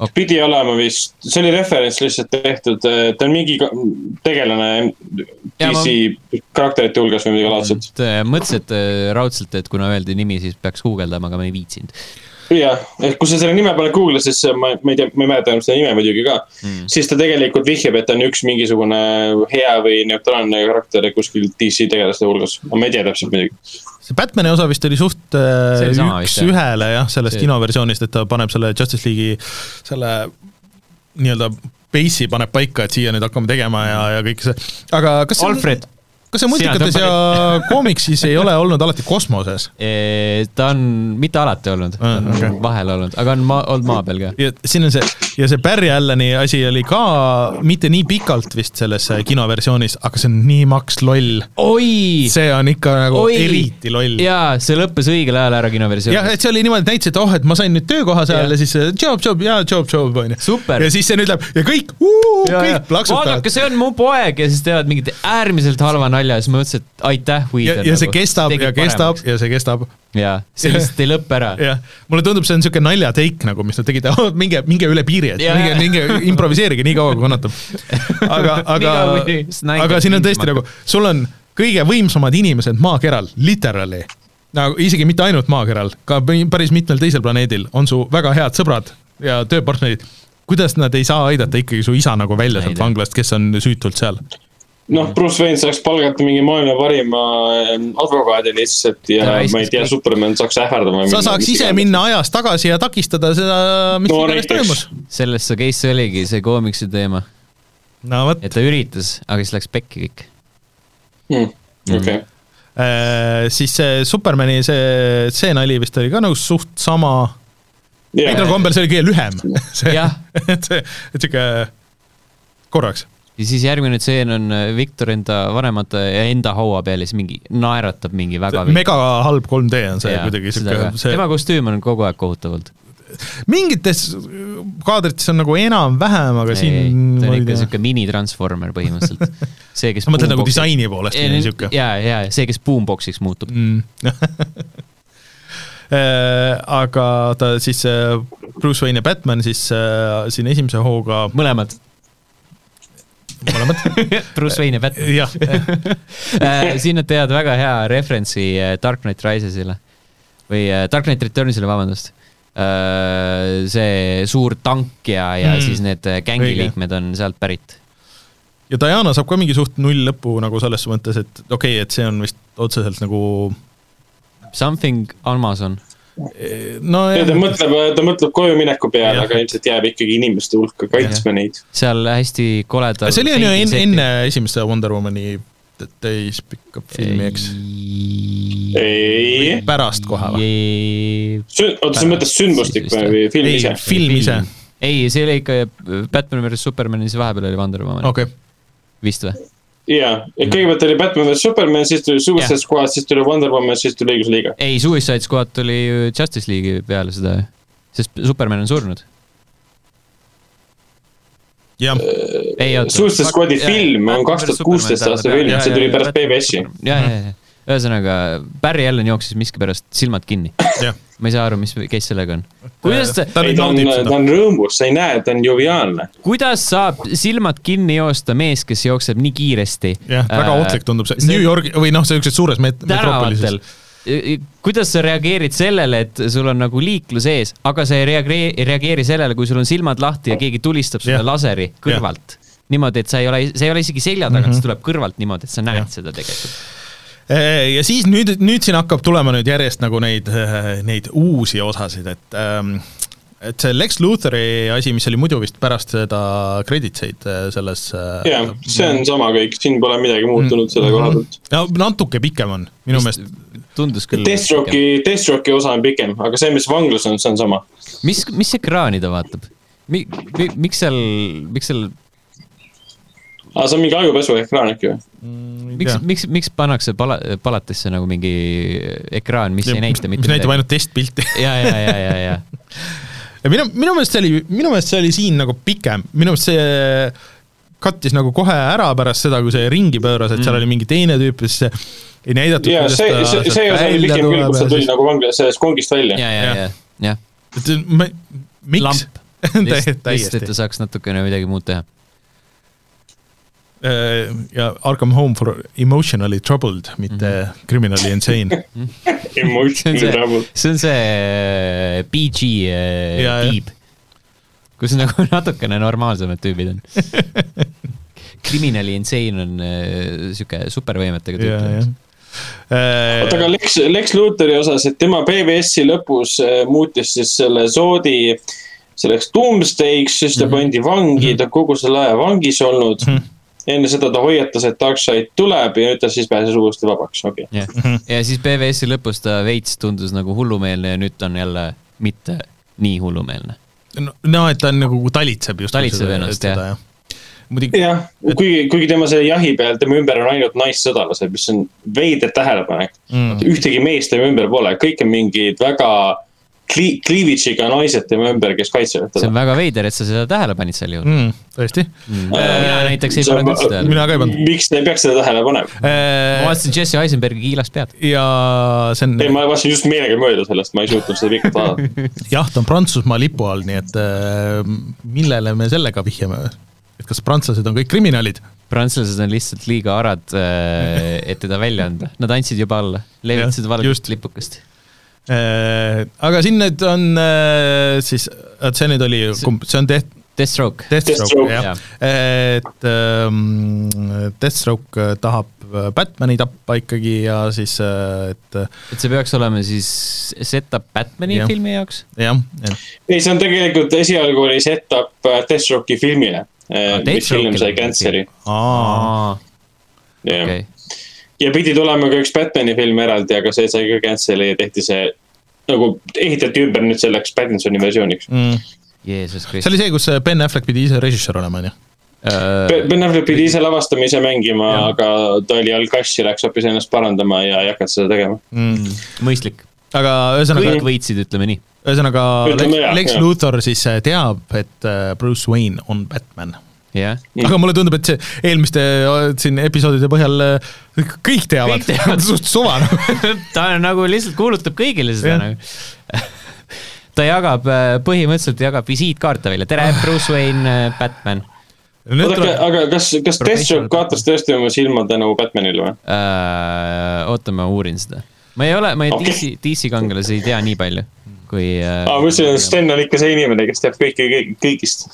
Ok.. pidi olema vist, see oli referents lihtsalt tehtud, ta on mingi tegelane Ja ma- DC karakterite hulgas või midagi laadset. mõtlesin, et raudselt, et kuna öeldi nimi, siis peaks guugeldama, aga ma ei viitsinud. jah, et kui sa selle nime paned Google'isse, siis ma, ma ei tea, ma ei mäleta enam seda nime muidugi ka mm.. siis ta tegelikult vihjab, et ta on üks mingisugune hea või neutraalne karakter kuskil DC tegelaste hulgas, aga ma ei tea täpselt muidugi. see Batman'i osa vist oli suht äh, üks-ühele jah, sellest See- kinoversioonist, et ta paneb selle Justice League'i selle nii-öelda base'i paneb paika, et siia nüüd hakkame tegema ja, ja kõik see, aga kas Alfred, kas see multikates ja koomiksis ei ole olnud alati kosmoses? ta on mitte alati olnud Ah,, okei. vahel olnud, aga on maa, olnud maa peal ka. ja siin on see, ja see Barry Allani asi oli ka mitte nii pikalt vist selles äh, kinoversioonis, aga see on nii maks loll. see on ikka nagu Oi! eriti loll. jaa, see lõppes õigel ajal ära jah, kinoversioonis. et see oli niimoodi, et näitasid, et oh, et ma sain nüüd töökoha seal Jah. ja, ja siis äh, job, job ja job, job onju. Super. ja siis see nüüd läheb ja kõik, kõik plaksutavad vaadake, see on mu poeg ja siis teevad mingit äärmiselt halva nalja ja siis ma mõtlesin, et aitäh, Whedon. ja see kestab ja kestab. ja see kestab. jaa, see lihtsalt ei lõppe ära. jah, mulle tundub, see on niisugune naljateik nagu, mis nad tegid, minge, minge üle piiri, et minge, minge improviseerige nii kaua, kui kannatab. aga, aga aga siin on tõesti nagu, sul on kõige võimsamad inimesed maakeral, literally. nagu isegi mitte ainult maakeral, ka päris mitmel teisel planeedil on su väga head sõbrad ja tööpartnerid. kuidas nad ei saa aidata ikkagi su isa nagu välja sealt vanglast, kes on süütult seal? noh, Bruce Wayne saaks palgata mingi maailma parima advokaadi lihtsalt ja Ta ma ei tea. Superman saaks ähvardama. sa saaks ise minna ajas tagasi ja takistada seda, mis No iganes toimus. sellest see case oligi, see koomiksi teema, no et ta üritas, aga siis läks pekki kõik. Hmm, okei, siis see Supermani see, see nali vist oli ka nagu suht sama, veidral kombel see oli kõige lühem. Jah. et see, et sihuke korraks. Ja siis järgmine tseen on äh, Viktor enda vanemate ja enda haua peal ja siis mingi naeratab mingi väga mega halb 3D on see Jaa, kuidagi sihuke see tema kostüüm on kogu aeg kohutav olnud. mingites kaadrites on nagu enam-vähem, aga ei, siin ta ma on ikka siuke mini-transformer põhimõtteliselt. see, kes sa mõtled nagu disaini poolest nüüd- sihuke? jaa, jaa, see, kes boomboxiks muutub. mm. Äh, aga ta siis, Bruce Wayne ja Batman siis äh, siin esimese hooga mõlemad, mõlemad, Bruce Wayne ja Batman. jah, Äh, siin nad teevad väga hea referentsi äh, Dark Knight Risesile või äh, Dark Knight Returnsile, vabandust. see suur tank ja, ja Mm. siis need äh, gängi Õige. liikmed on sealt pärit. ja Diana saab ka mingi suht null lõpu nagu selles mõttes, et okei okay,, et see on vist otseselt nagu Something Amazon. No ta mõtleb, ta mõtleb koju mineku peale, aga ilmselt jääb ikkagi inimeste hulka kaitsma neid. seal hästi koledal. see oli on ju enne, enne esimest Wonder Womani täispikka filmi, eks? ei, pärast kohe või? oota, sa mõtled sündmustik või või film ei ise?, film ise, ei, see oli ikka Batman versus Superman siis vahepeal oli Wonder Woman okay., okei. vist või? jaa, et kõigepealt oli Batman vs Superman, siis tuli Suicide Jah. Squad, siis tuli Wonder Woman, siis tuli õigusliiga. ei, Suicide Squad tuli ju Justice League'i peale seda, sest Superman on surnud. jah. Suicide Squadi film on kaks tuhat kuusteist aasta film, see tuli pärast PBS-i. ja, ja, ja, ühesõnaga Barry Allan jooksis miskipärast silmad kinni. jah. ma ei saa aru, mis case sellega on. kuidas ta, ta ei, ta on, ta on rõõmus, sa ei näe, ta on joviaalne. kuidas saab silmad kinni joosta mees, kes jookseb nii kiiresti? jah, väga ohtlik tundub see, see- New Yorgi või noh, siukses suures met-, metropolises tänavatel. kuidas sa reageerid sellele, et sul on nagu liiklus ees, aga sa ei reageeri, ei reageeri sellele, kui sul on silmad lahti ja keegi tulistab sulle Jah. laseri kõrvalt. niimoodi, et sa ei ole, see ei ole isegi selja tagant mm. -hmm. see tuleb kõrvalt niimoodi, et sa näed ja. seda tegelikult. Ja siis nüüd, nüüd siin hakkab tulema nüüd järjest nagu neid, neid uusi osasid, et ähm, et see Lex Luthori asi, mis oli muidu vist pärast seda creditseid äh, selles äh, jah, see on sama kõik, siin pole midagi muutunud selle koha pealt. no natuke pikem on, minu meelest. tundus küll. Deathstroke'i, Deathstroke'i osa on pikem, aga see, mis vanglas on, see on sama. mis, mis ekraani ta vaatab mi,? Mi, miks seal, miks seal, aa, see on mingi ajupesu ekraan äkki või? miks, miks, miks pannakse pala, palatisse nagu mingi ekraan, mis ei näita mitte mis näitab ainult testpilti ja, ja, ja, ja, ja ja minu, minu meelest see oli, minu meelest see oli siin nagu pikem, minu meelest see kattis nagu kohe ära pärast seda, kui see ringi pööras, et seal oli mingi teine tüüp ja siis see ei näidatud. ja see, see, see osa oli pikem küll, kus ta tuli nagu vanglas sellest kongist välja. ja, ja, ja, jah. et ma, miks? lamp, lihtsalt, lihtsalt, et ta saaks natukene midagi muud teha. Äh, ja Arkham Home for emotionally troubled, mitte mm -hmm. criminally insane. see on Emotionally see troubled., see on see PG äh, Ja, ja. tiib, kus nagu natukene normaalsemad tüübid on. Criminally insane on äh, sihuke supervõimetega tüüp. Äh, oota, aga Lex, Lex Luthori osas, et tema PBS-i lõpus äh, muutis siis selle Zoodi selleks Doomsday'ks, siis ta Mhm. pandi vangi, ta on kogu selle aja vangis olnud. Enne seda ta hoiatas, et Darkseid tuleb ja nüüd ta siis pääses uuesti vabaks, okei okay.. jah, ja siis BVS-i lõpus ta veits tundus nagu hullumeelne ja nüüd ta on jälle mitte nii hullumeelne. no, no et ta on nagu talitseb just. Talitseb ennast, jah.. muidugi, jah, kuigi, kuigi tema selle jahi peal, tema ümber on ainult naissõdalased, mis on veider tähelepanek Mm. ühtegi meest tema ümber pole, kõik on mingid väga kli-, cleavage'iga naised tema ümber, kes kaitsevad see on teda. väga veider, et sa seda tähele panid sel juhul. mm, tõesti. mina näiteks ei pannud üldse tähele. mina ka ei pannud. miks te peaks seda tähele panema? ma vaatasin Jesse Eisenbergi kiilast pead. ja see on ei, ma vaatasin just meelega mööda sellest, ma ei suutnud seda pikalt vaadata. jah, ta on Prantsusmaa lipu all, nii et äh, millele me sellega vihjame? et kas prantslased on kõik kriminaalid? prantslased on lihtsalt liiga arad, et teda välja anda. Nad andsid juba alla, levitasid valget lipukest. Äh, aga siin nüüd on äh, siis, et see nüüd oli, see on teht-, Deathstroke. Deathstroke, Deathstroke, jah. et ähm, Deathstroke tahab Batman'i tappa ikkagi ja siis, et et see peaks olema siis setup Batman'i Jah. filmi jaoks? jah, et ei, see on tegelikult esialgu oli setup äh, Deathstroke'i filmile, mis Deathstroke'ile film sai mingi cancel'i. aa, okei, ja pidi tulema ka üks Batman'i film eraldi, aga see sai ka cancel'i ja tehti see nagu ehitati ümber nüüd selleks Pattinsoni versiooniks. mm. See oli see, kus Ben Affleck pidi ise režissöör olema, on ju? Äh, Ben Affleck pidi ise lavastama, ise mängima, aga ta oli all kassi, läks hoopis ennast parandama ja ei hakanud seda tegema. Mm. mõistlik. aga ühesõnaga kõik, võitsid, ütleme nii. ühesõnaga Lex, Lex. Luthor siis äh, teab, et äh, Bruce Wayne on Batman. jah. aga mulle tundub, et see eelmiste äh, siin episoodide põhjal äh, kõik teavad teavad. suht suva nagu. ta on nagu lihtsalt kuulutab kõigile seda Jah. nagu. ta jagab, põhimõtteliselt jagab visiitkaarte välja, tere, Bruce Wayne, Batman oodake, aga kas, kas Deathstroke kaotas tõesti oma silmad tänu Batmanile või? äh,. oota, ma uurin seda. ma ei ole, ma ei Okei. DC, DC kangelasi ei tea nii palju, kui äh, mõtlesin, et Sten on ikka see inimene, kes teab kõike kõik, kõigist.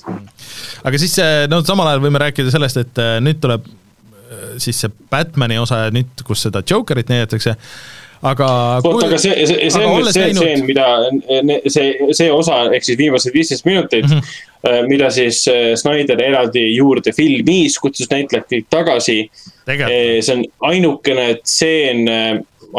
aga siis äh, no samal ajal võime rääkida sellest, et äh, nüüd tuleb äh, siis see Batman'i osa nüüd, kus seda Jokerit näidatakse, aga oota, aga see, see, see aga on nüüd see näinud- tseen, mida see, see osa ehk siis viimased viisteist minutit mm. -hmm. mida siis Snyder eraldi juurde filmis, kutsus näitlejad kõik tagasi. see on ainukene tseen,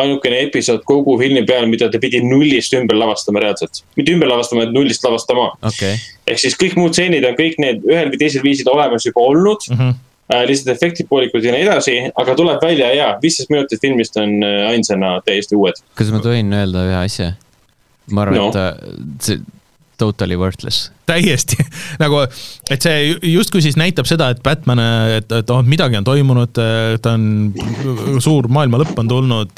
ainukene episood kogu filmi peal, mida ta pidi nullist ümber lavastama reaalselt. mitte ümber lavastama, vaid nullist lavastama. okay., ehk siis kõik muud stseenid on kõik need ühel või teisel viisil olemas juba olnud mm. -hmm. lihtsalt efektid poolikud ja nii edasi, aga tuleb välja ja viisteist minutit filmist on äh, ainsana täiesti uued. kas ma tohin öelda ühe asja? ma arvan No. et ta, see totally worthless. Täiesti nagu, et see ju- justkui siis näitab seda, et Batman, et, et oh, midagi on toimunud, ta on, suur maailma lõpp on tulnud.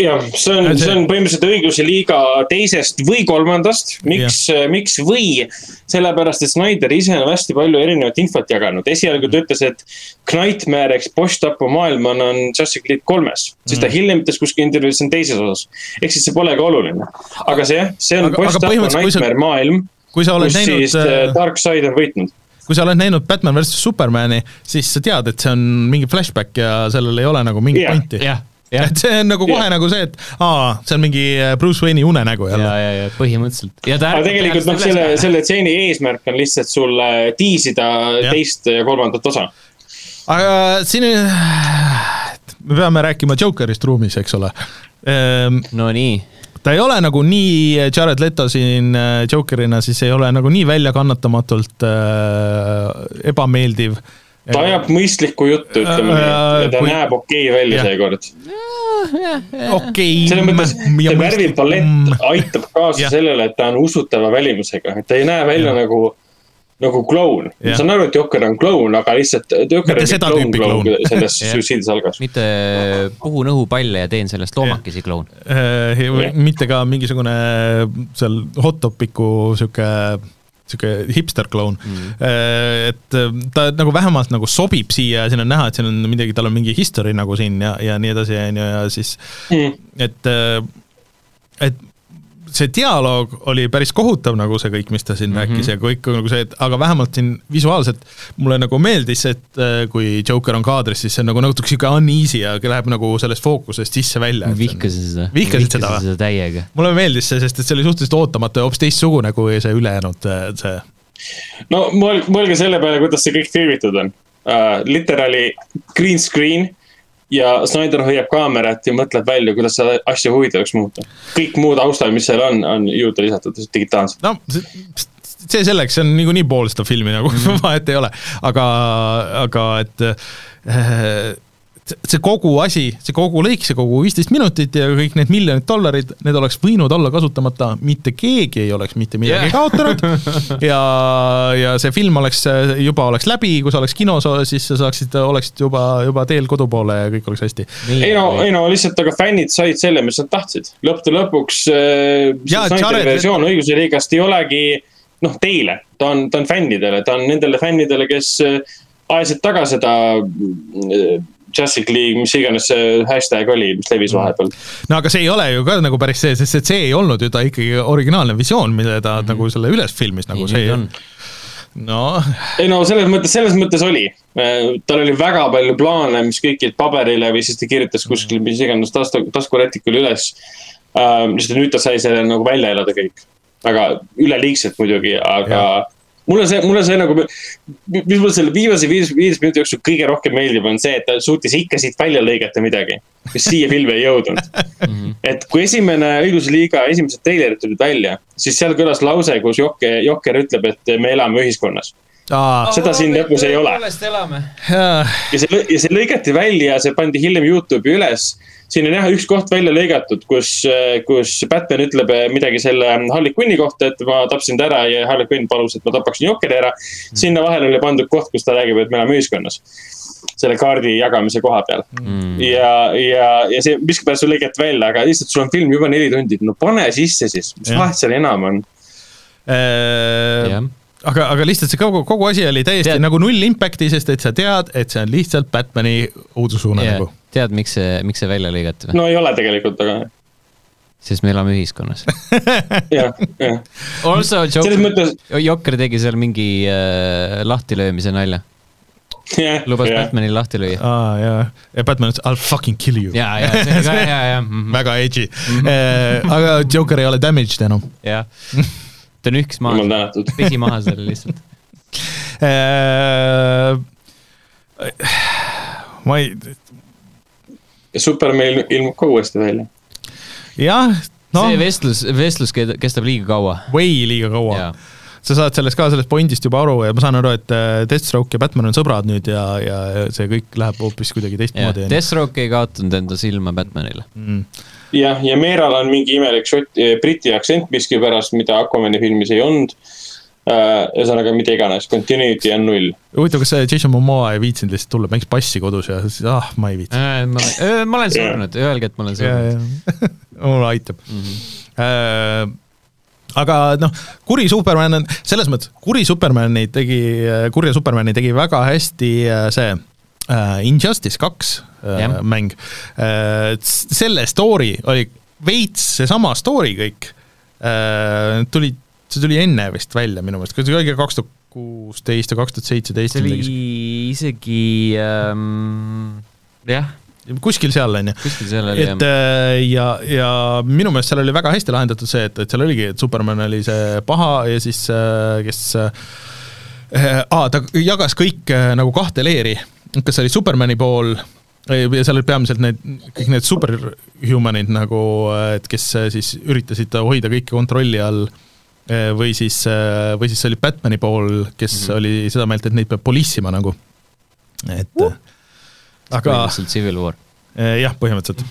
jah, see on, See- on põhimõtteliselt õigluse liiga teisest või kolmandast, miks, miks või? sellepärast, et Snyder ise on hästi palju erinevat infot jaganud, esialgu ta ütles, et Knightmare ehk post-tapu maailm on, on Justice League kolmes, siis Mm. ta hiljem ütles kuskil intervjuus, see on teises osas. ehk siis see polegi oluline, aga see jah, see on põhimõtteliselt, kui sa- Nightmare maailm, kui sa oled kus näinud siis äh, äh, Darkseid on võitnud. kui sa oled näinud Batman versus Supermani, siis sa tead, et see on mingi flashback ja sellel ei ole nagu mingit Jah. pointi. jah, jah et, see on nagu kohe Jah. nagu see, et aa, see on mingi Bruce Wayne'i unenägu ja, jälle. ja, ja põhimõtteliselt. ja ta aga tegelikult noh, selle, selle stseeni eesmärk on lihtsalt sulle tiisida Jah. teist ja kolmandat osa. aga siin, me peame rääkima Jokerist ruumis, eks ole. no nii, ta ei ole nagu nii, Jared Leto siin äh, Jokerina, siis ei ole nagu nii väljakannatamatult äh, ebameeldiv. ta ajab mõistlikku juttu, ütleme nii, ja ta Kui- näeb okei välja Jah. seekord. okei. selles mõttes, see värvipalett aitab kaasa Jah. sellele, et ta on usutava välimusega, et ta ei näe välja nagu, nagu kloun. ma saan aru, et Jokker on kloun, aga lihtsalt Mitte seda kloun, tüüpi kloun kloun. selles. Suicide Salgas. mitte puhun õhupalle ja teen sellest loomakesi kloun. äh, mitte ka mingisugune seal hot topiku sihuke sihuke hipster kloun mm.. et ta nagu vähemalt nagu sobib siia ja siin on näha, et siin on midagi, tal on mingi history nagu siin ja, ja nii edasi, on ju, ja siis Mm. et, et see dialoog oli päris kohutav, nagu see kõik, mis ta siin mm -hmm. rääkis ja kõik nagu see, et aga vähemalt siin visuaalselt mulle nagu meeldis, et äh, kui Joker on kaadris, siis see on nagu natuke sihuke uneasy ja läheb nagu sellest fookusest sisse-välja. vihkasin seda. Vihkasid seda või? seda täiega. mulle meeldis see, sest et see oli suhteliselt ootamatu ja hoopis teistsugune kui see ülejäänud äh, see. no mõel-, mõelge selle peale, kuidas see kõik filmitud on uh,. literaali green screen ja Snyder hoiab kaamerat ja mõtleb välja, kuidas seda asja huvitavaks muuta. kõik muu taustal, mis seal on, on juurde lisatud digitaalselt. no see, selleks, see on niikuinii pool seda filmi nagu mm -hmm. vahet ei ole, aga, aga et äh, see- kogu asi, see kogu lõik, see kogu viisteist minutit ja kõik need miljonid dollarid, need oleks võinud olla kasutamata, mitte keegi ei oleks mitte midagi yeah. kaotanud ja, ja see film oleks juba oleks läbi, kui sa oleks kinos, siis sa saaksid, oleksid juba, juba teel kodu poole ja kõik oleks hästi. ei no, ei no lihtsalt, aga fännid said selle, mis nad tahtsid. lõppude lõpuks äh, Jaa, see Snyderi Jared- versioon õiguse liigast ei olegi noh, teile, ta on, ta on fännidele, ta on nendele fännidele, kes äh, ajasid taga seda äh, Justice League, mis iganes see hashtag oli, mis levis Mm. vahepeal. no aga see ei ole ju ka nagu päris see, sest et see ei olnud ju ta ikkagi originaalne visioon, mille ta mm -hmm. nagu selle üles filmis, nagu see nüüd on. no ei no selles mõttes, selles mõttes oli. tal oli väga palju plaane, mis kõik jäid paberile või siis ta kirjutas kuskil mis iganes tasku, taskurätikul üles. lihtsalt nüüd ta sai selle nagu välja elada kõik. väga üleliigselt muidugi, aga Jah. Mulle see, mulle see nagu, mis mulle selle viimase viis, viis minuti jooksul kõige rohkem meeldib, on see, et ta suutis ikka siit välja lõigata midagi, mis siia filmi ei jõudnud. et kui esimene õigusliiga esimesed treilerid tulid välja, siis seal kõlas lause, kus Jokke, Jokker ütleb, et me elame ühiskonnas. aa, Seda siin lõpus ei ole. ja see, ja see lõigati välja ja see pandi hiljem Youtube'i üles. Siin on jah üks koht välja lõigatud, kus, kus Batman ütleb midagi selle Harley Quinni kohta, et ma tapsin ta ära ja Harley Quinn palus, et ma tapaksin Jokeri ära. sinna vahele oli pandud koht, kus ta räägib, et me elame ühiskonnas. selle kaardi jagamise koha peal mm.. ja, ja, ja see miskipärast sul lõigati välja, aga lihtsalt sul on film juba neli tundi, no pane sisse siis, mis vahet seal enam on. Äh, jah, aga, aga lihtsalt see kogu, kogu asi oli täiesti Tead- nagu null impact'i, sest et sa tead, et see on lihtsalt Batman'i õudusuunanägu. tead, miks see, miks see välja lõigati või? no ei ole tegelikult, aga sest me elame ühiskonnas. jah, jah. Also Joker, mõttes, Jokker tegi seal mingi äh, lahtilöömise nalja, jah, lubas jah. Batmanil lahti lüüa. aa jaa, ja Batman ütles I will fucking kill you. ja, ja see oli ka hea, ja, väga edgy mm. -hmm. aga Joker ei ole damaged enam jah. ta nühkis maha, pesi maha selle lihtsalt. äh,. ma ei, ja Superman ilmub ka uuesti välja. jah, no. noh see, vestlus, vestlus ke- kestab liiga kaua. way liiga kaua sa saad sellest ka sellest pointist juba aru ja ma saan aru, et äh, Deathstroke ja Batman on sõbrad nüüd ja, ja see kõik läheb hoopis kuidagi teistmoodi. Deathstroke ei kaotanud enda silma Batmanile. Mm. jah, ja Meeral on mingi imelik šot, briti aktsent miskipärast, mida Aquamani filmis ei olnud. ühesõnaga, mida iganes, continuity on null. huvitav, kas see Jason Momoa ei viitsinud lihtsalt tulla, mängis bassi kodus ja siis ah, ma ei viitsi. ma olen, ma olen surnud, öelge, et ma olen surnud. ja, mulle aitab mm. -hmm. aga noh, kuri Superman on selles mõttes, kuri Supermani tegi, kurja Supermani tegi väga hästi äh, see äh, Injustice kaks äh, mäng äh,. selle story oli veits seesama story kõik äh,. tuli, see tuli enne vist välja minu meelest, see oli kaks tuhat kuusteist ja kaks tuhat seitseteist see oli isegi ähm,, jah, kuskil seal on ju. kuskil seal oli et äh, ja, ja minu meelest seal oli väga hästi lahendatud see, et, et seal oligi, et Superman oli see paha ja siis äh, kes äh, aa, ta jagas kõik äh, nagu kahte leeri, kas oli Supermani pool ja seal olid peamiselt need, kõik need superhumanid nagu, et kes äh, siis üritasid hoida kõike kontrolli all. äh, või siis, või siis see oli Batmani pool, kes mm -hmm. oli seda meelt, et neid peab polissima nagu, et uh. aga põhimõtteliselt Civil War. Eh, jah, põhimõtteliselt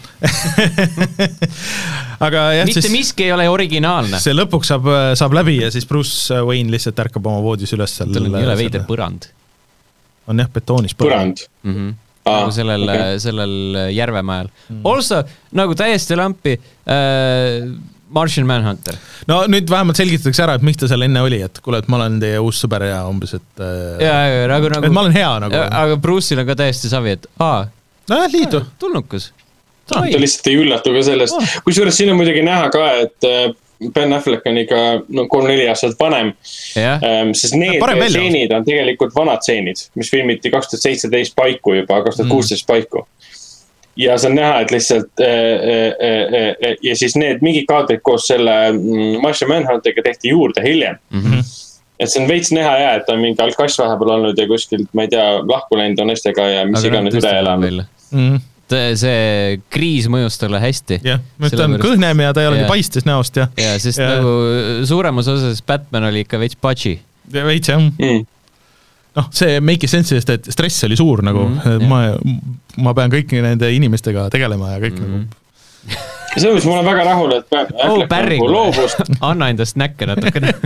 aga jah, mitte siis miski ei ole originaalne. see lõpuks saab, saab läbi ja siis Bruce Wayne lihtsalt ärkab oma voodis üles seal. tal on jõle veider põrand on jah, betoonis põrand. mm. -hmm. Aa, nagu sellel okay., sellel Järvemael mm.. Also nagu täiesti lampi äh,, Martian Manhunter. no nüüd vähemalt selgitatakse ära, et miks ta seal enne oli, et kuule, et ma olen teie uus sõber ja umbes, et ja, ja nagu, et nagu ma, olen hea nagu. aga Bruce'il on ka täiesti savi, et aa, nojah, liitu. tulnukas. ta lihtsalt ei üllatu ka sellest Oh., kusjuures siin on muidugi näha ka, et äh, Ben Affleck on ikka no kolm-neli aastat vanem. jah, sest need stseenid on tegelikult vanad stseenid, mis filmiti kaks tuhat seitseteist paiku juba, kaks tuhat kuusteist paiku. Ja see on näha, et lihtsalt äh, äh, äh, ja siis need mingid kaadrid koos selle mm, Martian Manhunteriga tehti juurde hiljem. Mhm. et see on veits näha ja, et ta on mingi alkass vahepeal olnud ja kuskilt, ma ei tea, lahku läinud on naistega ja mis iganes üle elanud. see kriis mõjus talle hästi. jah, ta on kõhnem ja ta ei olegi Jah. paistes näost ja, ja sest Ja. nagu suuremas osas Batman oli ikka veits patši. veits jah. Mm. noh, see make'is sense'i, sest et stress oli suur nagu mm, -hmm, ma, ma pean kõiki nende inimestega tegelema ja kõik mm -hmm. nagu selles mõttes ma olen väga rahul, et oh, Affleck Barry nagu, loobus, anna endast näkke natukene.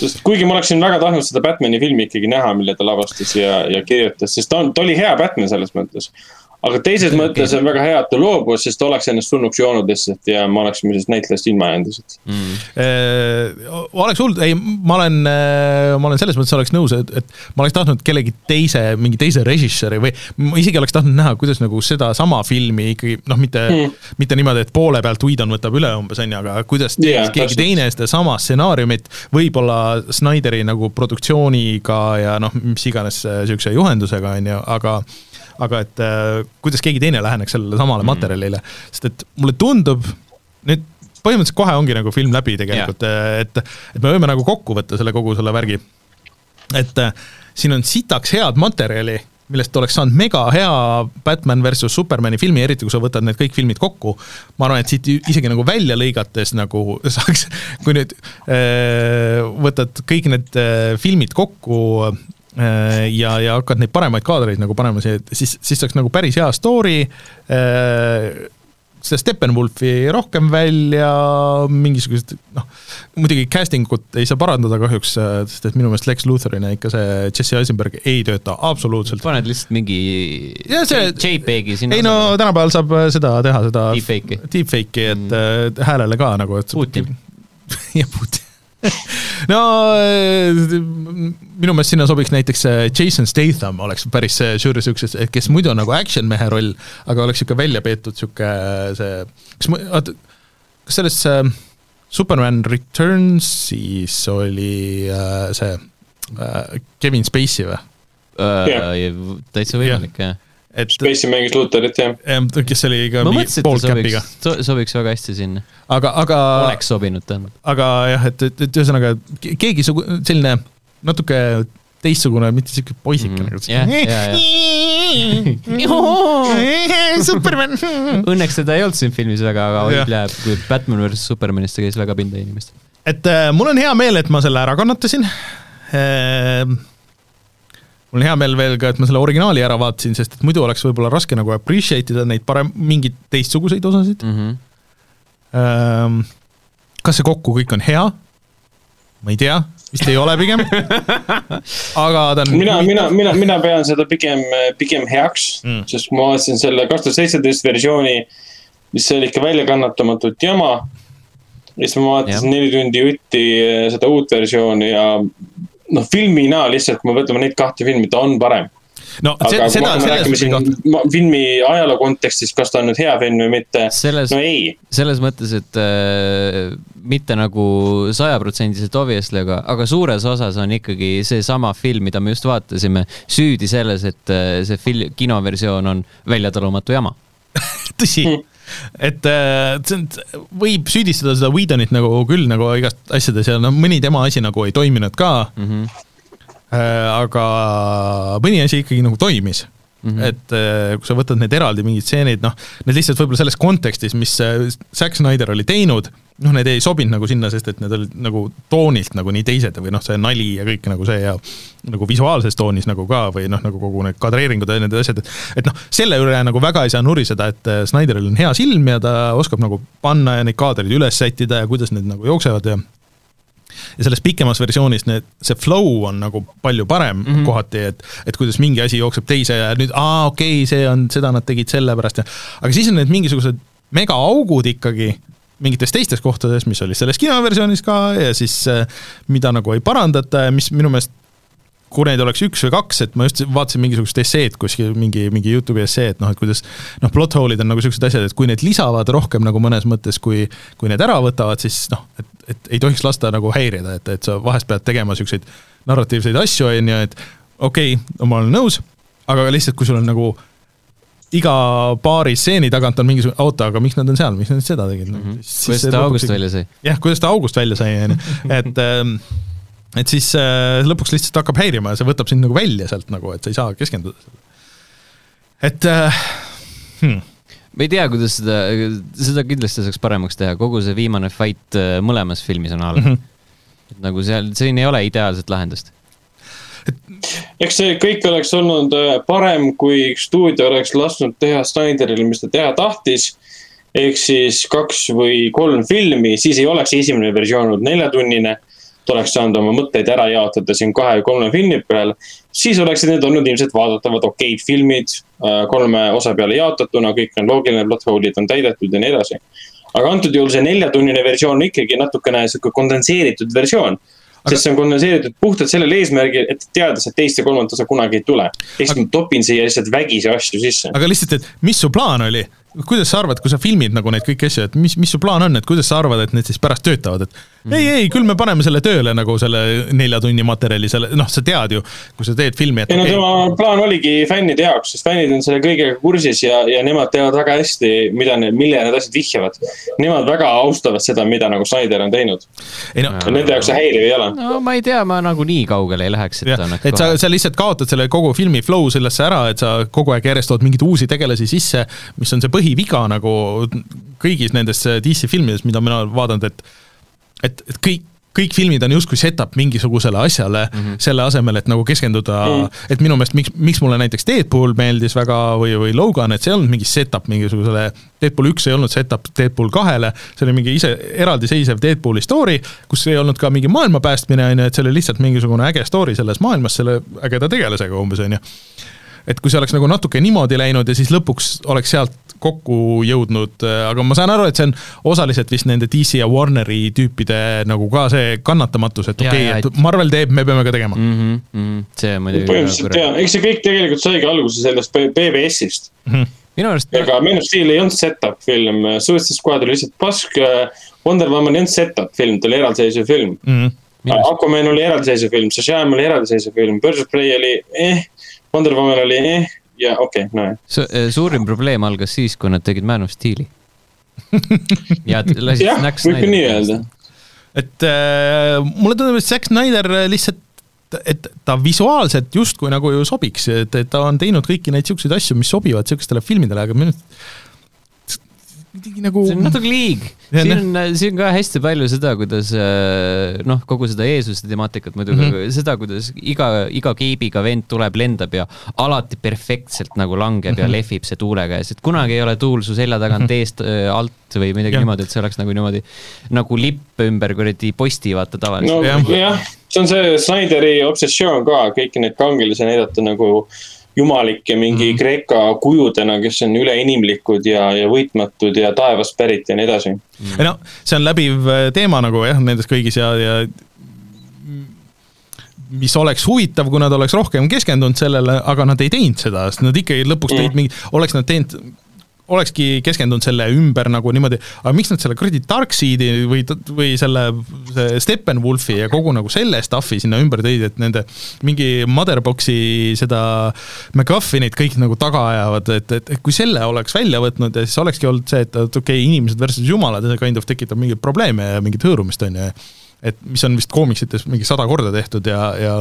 sest kuigi ma oleksin väga tahtnud seda Batman'i filmi ikkagi näha, mille ta lavastas ja, ja kirjutas, sest ta on, ta oli hea Batman selles mõttes. Aga teises Okei, mõttes on väga hea, et ta loobus, sest ta oleks ennast surnuks joonud lihtsalt ja me oleksime sellest näitlejast ilma jäänud lihtsalt. Äh, oleks hull, ei, ma olen, ma olen selles mõttes oleks nõus, et, et ma oleks tahtnud kellegi teise, mingi teise režissööri või ma isegi oleks tahtnud näha, kuidas nagu sedasama filmi ikkagi noh, mitte mm., mitte niimoodi, et poole pealt Whedon võtab üle umbes on ju, aga kuidas teeks yeah, keegi täpselt. teine sedasama stsenaariumit, võib-olla Snyderi nagu produktsiooniga ja noh, mis iganes niisuguse juhendusega on ju, aga aga et äh, kuidas keegi teine läheneks sellele samale mm. materjalile, sest et mulle tundub nüüd põhimõtteliselt kohe ongi nagu film läbi tegelikult, et, et me võime nagu kokku võtta selle kogu selle värgi. et äh, siin on sitaks head materjali, millest oleks saanud mega hea Batman versus Supermani filmi, eriti kui sa võtad need kõik filmid kokku. ma arvan, et siit isegi nagu välja lõigates nagu saaks, kui nüüd äh, võtad kõik need äh, filmid kokku äh, ja, ja hakkad neid paremaid kaadreid nagu panema, siis, siis saaks nagu päris hea story äh, seda Steppenwolfi rohkem välja, mingisugused noh, muidugi casting ut ei saa parandada kahjuks, sest et minu meelest Lex Luthorina ikka see Jesse Eisenberg ei tööta absoluutselt. paned lihtsalt mingi Ja see- JPEG-i sinna ei no tänapäeval saab seda teha, seda Deepfake'i. deepfake'i, et mm. häälele ka nagu, et Putin. jah, Putin no äh, minu meelest sinna sobiks näiteks äh, Jason Statham oleks päris see žüüri siukses, kes muidu on nagu action mehe roll, aga oleks sihuke välja peetud sihuke see, kas ma, oota, kas selles äh, Superman Returnsis oli äh, see äh, Kevin Spacey või? uh,. täitsa võimalik jah. Et Spacey mängis Lutherit jah. jah, kes oli ka ma mingi poolkäpiga, sobiks, väga hästi sinna. aga, aga oleks sobinud tähendab. aga jah, et, et, et ühesõnaga ke- keegi sugu- selline natuke teistsugune, mitte siuke poisike Mhm. nagu Jah, jah, Superman. Õnneks teda ei olnud siin filmis väga, aga võib läheb, kui Batman versus Supermanist ta käis väga pinda inimestel. et äh, mul on hea meel, et ma selle ära kannatasin äh,. Mul on hea meel veel ka, et ma selle originaali ära vaatasin, sest et muidu oleks võib-olla raske nagu appreciate ida neid parem, mingeid teistsuguseid osasid Mm -hmm. kas see kokku kõik on hea? ma ei tea, vist ei ole pigem. aga ta on. mina, mina, mina, mina pean seda pigem, pigem heaks Mm. mm., sest ma vaatasin selle kaks tuhat seitseteist versiooni, mis oli ikka väljakannatamatult jama. ja siis ma vaatasin neli tundi jutti eh, seda uut versiooni ja noh, filmina lihtsalt, kui me võtame neid kahte filmi, ta on parem. no aga seda, selles ma- filmi ajaloo kontekstis, kas ta on nüüd hea film või mitte, selles no ei. selles mõttes, et äh, mitte nagu sajaprotsendiliselt obviously, aga, aga suures osas on ikkagi seesama film, mida me just vaatasime, süüdi selles, et äh, see fil-, kinoversioon on väljatalumatu jama. tõsi, et äh, see on, võib süüdistada seda Whedonit nagu küll nagu igast asjades ja noh, mõni tema asi nagu ei toiminud ka Mm -hmm. aga mõni asi ikkagi nagu toimis mm. -hmm. et äh, kui sa võtad need eraldi mingid stseenid, noh, need lihtsalt võib-olla selles kontekstis, mis äh, Zack Snyder oli teinud, noh, need ei sobinud nagu sinna, sest et need olid nagu toonilt nagu nii teised või noh, see nali ja kõik nagu see ja nagu visuaalses toonis nagu ka või noh, nagu kogu need kadreeringud ja need asjad, et et noh, selle üle nagu väga ei saa nuriseda, et äh, Snyderil on hea silm ja ta oskab nagu panna ja neid kaadreid üles sättida ja kuidas need nagu jooksevad ja ja selles pikemas versioonis need, see flow on nagu palju parem mm -hmm. kohati, et, et kuidas mingi asi jookseb teise ja nüüd aa, okei okay,, see on, seda nad tegid sellepärast ja aga siis on need mingisugused megaaugud ikkagi mingites teistes kohtades, mis oli selles kinoversioonis ka ja siis äh, mida nagu ei parandata ja mis minu meelest kui neid oleks üks või kaks, et ma just vaatasin mingisugust esseed kuskil mingi, mingi Youtube'i essee, et noh, et kuidas noh, plot hole'id on nagu siuksed asjad, et kui need lisavad rohkem nagu mõnes mõttes, kui, kui need ära võtavad, siis noh, et, et ei tohiks lasta nagu häirida, et, et sa vahest pead tegema siukseid narratiivseid asju, on ju, et okei okay,, ma olen nõus, aga lihtsalt, kui sul on nagu iga paari stseeni tagant on mingisugune, oota, aga miks nad on seal, miks nad seda tegid Mhm. siis kuidas ta august välja sai? jah, kuidas ta august välja sai, on ju, et ähm, et siis äh, lõpuks lihtsalt hakkab häirima ja see võtab sind nagu välja sealt nagu, et sa ei saa keskenduda. et äh, hmm, ma ei tea, kuidas seda, seda kindlasti saaks paremaks teha, kogu see viimane fight äh, mõlemas filmis on halb mm. -hmm. et nagu seal, siin ei ole ideaalset lahendust. eks see kõik oleks olnud äh, parem, kui stuudio oleks lasknud teha Snyderil, mis ta teha tahtis. ehk siis kaks või kolm filmi, siis ei oleks esimene versioon olnud neljatunnine. Oleks saanud oma mõtteid ära jaotada siin kahe või kolme filmi peale. siis oleksid need olnud ilmselt vaadatavad okeid filmid kolme osa peale jaotatuna, kõik on loogiline, plot hole'id on täidetud ja nii edasi. aga antud juhul see neljatunnine versioon on ikkagi natukene sihuke kondenseeritud versioon sest see on kondenseeritud puhtalt sellel eesmärgil, et teades, et teist ja kolmandat osa kunagi ei tule. ehk siis ma topin siia lihtsalt vägisi asju sisse. aga lihtsalt, et mis su plaan oli? Kuidas sa arvad, kui sa filmid nagu neid kõiki asju, et mis, mis su plaan on, et kuidas sa arvad, et need siis pärast töötavad, et mm. ei, ei, küll me paneme selle tööle nagu selle nelja tunni materjali, selle, noh, sa tead ju, kui sa teed filmi, et ei no tema plaan oligi fännide jaoks, sest fännid on selle kõigega kursis ja, ja nemad teavad väga hästi, mida need, millele need asjad vihjavad. Nemad väga austavad seda, mida nagu Snyder on teinud. No, Nende jaoks see häiriv ei ole. no ma ei tea, ma nagu nii kaugele ei läheks, et ja, ta on et sa, sa lihtsalt kaotad selle kogu filmi flow sellesse ära, et sa kogu aeg järjest tood mingeid uusi tegelasi sisse, mis on see põhiviga nagu kõigis nendes DC filmides, mida mina olen vaadanud, et et, et kõik, kõik filmid on justkui set-up mingisugusele asjale mm, -hmm. selle asemel, et nagu keskenduda mm, -hmm. et minu meelest miks, miks mulle näiteks Deadpool meeldis väga või, või Logan, et see ei olnud mingi set-up mingisugusele, Deadpool üks ei olnud set-up Deadpool kahele, see oli mingi ise eraldiseisev Deadpooli story, kus ei olnud ka mingi maailma päästmine, on ju, et see oli lihtsalt mingisugune äge story selles maailmas selle ägeda tegelasega umbes, on ju et kui see oleks nagu natuke niimoodi läinud ja siis lõpuks oleks sealt kokku jõudnud, äh, aga ma saan aru, et see on osaliselt vist nende DC ja Warneri tüüpide nagu ka see kannatamatus, et okei okay,, et Marvel teeb, me peame ka tegema mm. -hmm, mm -hmm. see muidugi. põhimõtteliselt jaa, eks see kõik tegelikult saigi alguse sellest BBS-ist mm. -hmm minu arust. ega Man of Steel ei olnud set-up film, Suicide Squad oli lihtsalt pask. Wonder Woman ei olnud set-up film, ta oli eraldiseisev film mm. -hmm. Aquaman oli eraldiseisev film, Shazam oli eraldiseisev film, Birds of Prey oli eh Wonder Woman oli eh ja okei okay,, nojah. Eh, suurim probleem algas siis, kui nad tegid Man of Steel'i ja lasid jah, võib ka nii öelda. et äh, mulle tundub, et Zack Snyder lihtsalt et ta visuaalselt justkui nagu ju sobiks, et, et ta on teinud kõiki neid siukseid asju, mis sobivad siukestele filmidele, aga minu arust kuidagi nagu. see on natuke liig. siin on, siin on ka hästi palju seda, kuidas äh, noh, kogu seda Jeesuse temaatikat muidugi mm, -hmm. seda, kuidas iga, iga keibiga vend tuleb, lendab ja alati perfektselt nagu langeb mm -hmm. ja mhm. lehvib see tuule käes, et kunagi ei ole tuul su selja tagant mhm. eest äh, alt või midagi ja. niimoodi, et see oleks nagu niimoodi nagu lipp ümber kuradi posti, vaata tavaliselt. no jah, see on see Snyderi obsessioon ka, kõiki neid kangelasi näidata nagu jumalike mingi mm. Kreeka kujudena, kes on üleinimlikud ja, ja võitmatud ja taevast pärit ja nii edasi mm.. no see on läbiv äh, teema nagu jah, nendes kõigis ja, ja mis oleks huvitav, kui nad oleks rohkem keskendunud sellele, aga nad ei teinud seda, sest nad ikkagi lõpuks mm. mingi, oleks nad teinud olekski keskendunud selle ümber nagu niimoodi, aga miks nad selle kuradi Darkseidi või, või selle Steppenwolfi ja kogu nagu selle stuff'i sinna ümber tõid, et nende mingi Motherboxi seda MacGuffinit kõik nagu taga ajavad, et, et, et kui selle oleks välja võtnud ja siis olekski olnud see, et, okei okay,, inimesed versus jumalad see kind of tekitab mingeid probleeme ja mingit hõõrumist, on ju et mis on vist koomiksites mingi sada korda tehtud ja, ja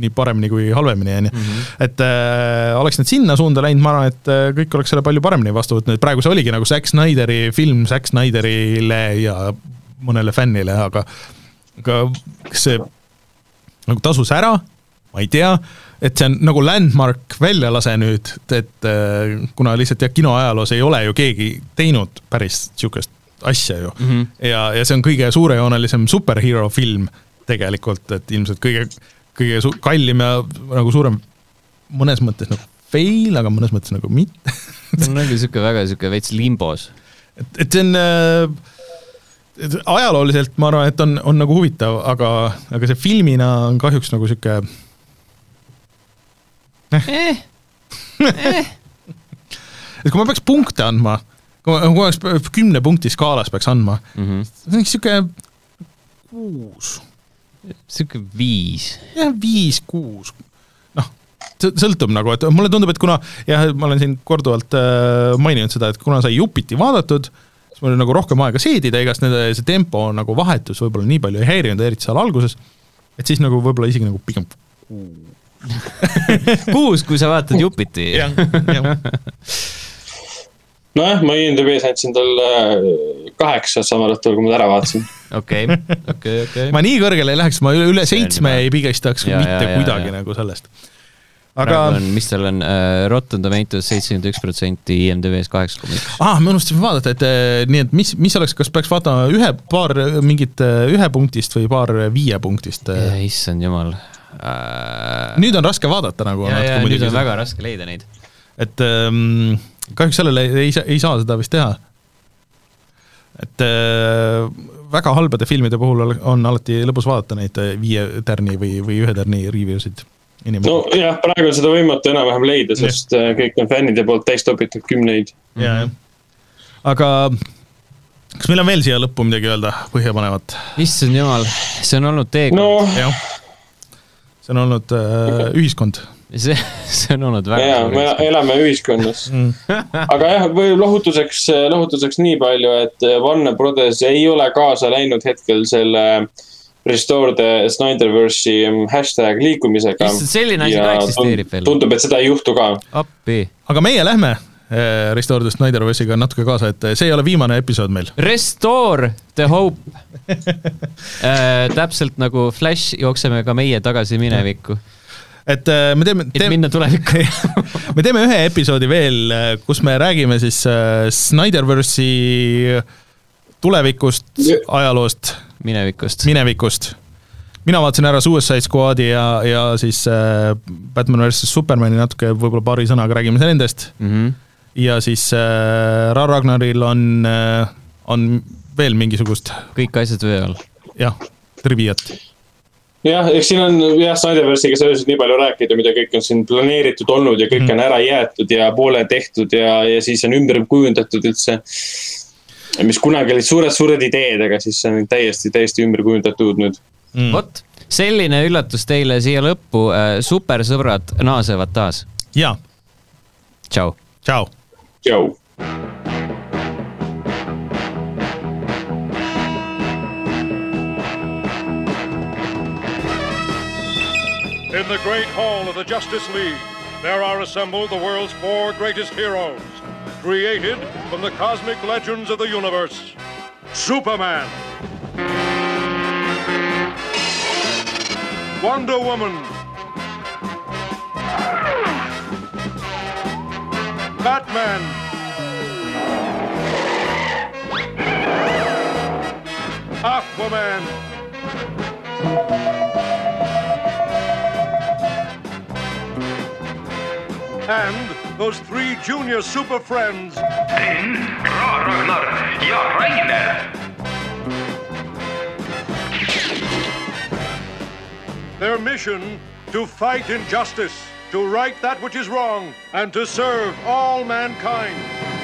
nii paremini kui halvemini, on ju. Mhm. et äh, oleks need sinna suunda läinud, ma arvan, et äh, kõik oleks selle palju paremini vastu võtnud, praegu see oligi nagu Zack Snyderi film Zack Snyderile ja mõnele fännile, aga aga kas see nagu tasus ära, ma ei tea, et see on nagu landmark väljalase nüüd, et äh, kuna lihtsalt jah, kinoajaloos ei ole ju keegi teinud päris niisugust asja ju mm. -hmm. ja, ja see on kõige suurejoonelisem superhero film tegelikult, et ilmselt kõige, kõige su-, kallim ja nagu suurem mõnes mõttes nagu fail, aga mõnes mõttes nagu mitte see on nagu sihuke väga sihuke veits limbos. et, et see on äh, ajalooliselt ma arvan, et on, on nagu huvitav, aga, aga see filmina on kahjuks nagu sihuke eh. eh. eh. et kui ma peaks punkte andma kui ma, oleks kümne punkti skaalas peaks andma mm, -hmm. see on sihuke kuus. sihuke viis. jah, viis, kuus. noh, sõltub nagu, et mulle tundub, et kuna jah, ma olen siin korduvalt äh, maininud seda, et kuna sai Jupiti vaadatud, siis mul oli nagu rohkem aega seedida, igast nende, see tempo nagu vahetus võib-olla nii palju ei häirinud, eriti seal alguses, et siis nagu võib-olla isegi nagu pigem kuus, kui sa vaatad Jupiti. jah, jah nojah, ma IMDB-s andsin talle äh, kaheksa samal õhtul, kui ma ta ära vaatasin. okei, okei, okei. ma nii kõrgele ei läheks, ma üle, üle seitsme ei pigistaks ja, mitte ja, kuidagi ja, ja. nagu sellest. aga mis tal on uh,, Rotten Tomatoes seitsekümmend üks protsenti, IMDB-s kaheksa koma üks. ah, me unustasime vaadata, et eh, nii et mis, mis oleks, kas peaks vaatama ühe, paar mingit eh, ühe punktist või paar viie punktist? issand jumal uh,. nüüd on raske vaadata nagu. ja, ja nüüd on väga raske leida neid. et ähm, kahjuks sellele ei, ei, saa- ei saa seda vist teha. et äh, väga halbade filmide puhul on alati lõbus vaadata neid äh, viie tärni või, või ühe tärni review sid nojah, praegu on seda võimatu enam-vähem leida, sest äh, kõik on fännide poolt täis topitud kümneid. ja, jah. aga kas meil on veel siia lõppu midagi öelda põhjapanevat? issand jumal, see on olnud teekond no.. see on olnud äh, ühiskond. see, see on olnud väga ja, me elame ühiskonnas. aga jah, või lohutuseks, lohutuseks nii palju, et Warner Brothers ei ole kaasa läinud hetkel selle Restore the Snyderverse'i hashtag liikumisega. Issand, selline asi ka eksisteerib veel. tundub, et seda ei juhtu ka. appi. aga meie lähme äh, Restore the Snyderverse'iga natuke kaasa, et see ei ole viimane episood meil. Restore the hope äh. täpselt nagu Flash jookseme ka meie tagasi minevikku, et äh, me teeme, et teeme minna tulevikku. me teeme ühe episoodi veel, kus me räägime siis äh, Snyderverse'i tulevikust, ajaloost, minevikust. minevikust. mina vaatasin ära Suicide Squad'i ja, ja siis äh, Batman versus Supermani natuke võib-olla paari sõnaga räägime nendest Mm -hmm. ja siis äh, Ra- Ragnaril on äh,, on veel mingisugust kõik asjad vee all. jah, triviat. jah, eks siin on jah, Snyderverse'iga seoses nii palju rääkida, mida kõik on siin planeeritud olnud ja kõik Mhm. on ära jäetud ja poole tehtud ja, ja siis on ümber kujundatud üldse. mis kunagi olid suured-suured ideed, aga siis on täiesti, täiesti ümber kujundatud nüüd. Mm. vot, selline üllatus teile siia lõppu. supersõbrad naasevad taas. jaa, tšau. tšau. tšau. In the great hall of the Justice League, there are assembled the world's four greatest heroes, created from the cosmic legends of the universe. Superman. Wonder Woman. Batman. Aquaman. And those three junior super friends, Ragnar ja their mission to fight injustice, to right that which is wrong, and to serve all mankind.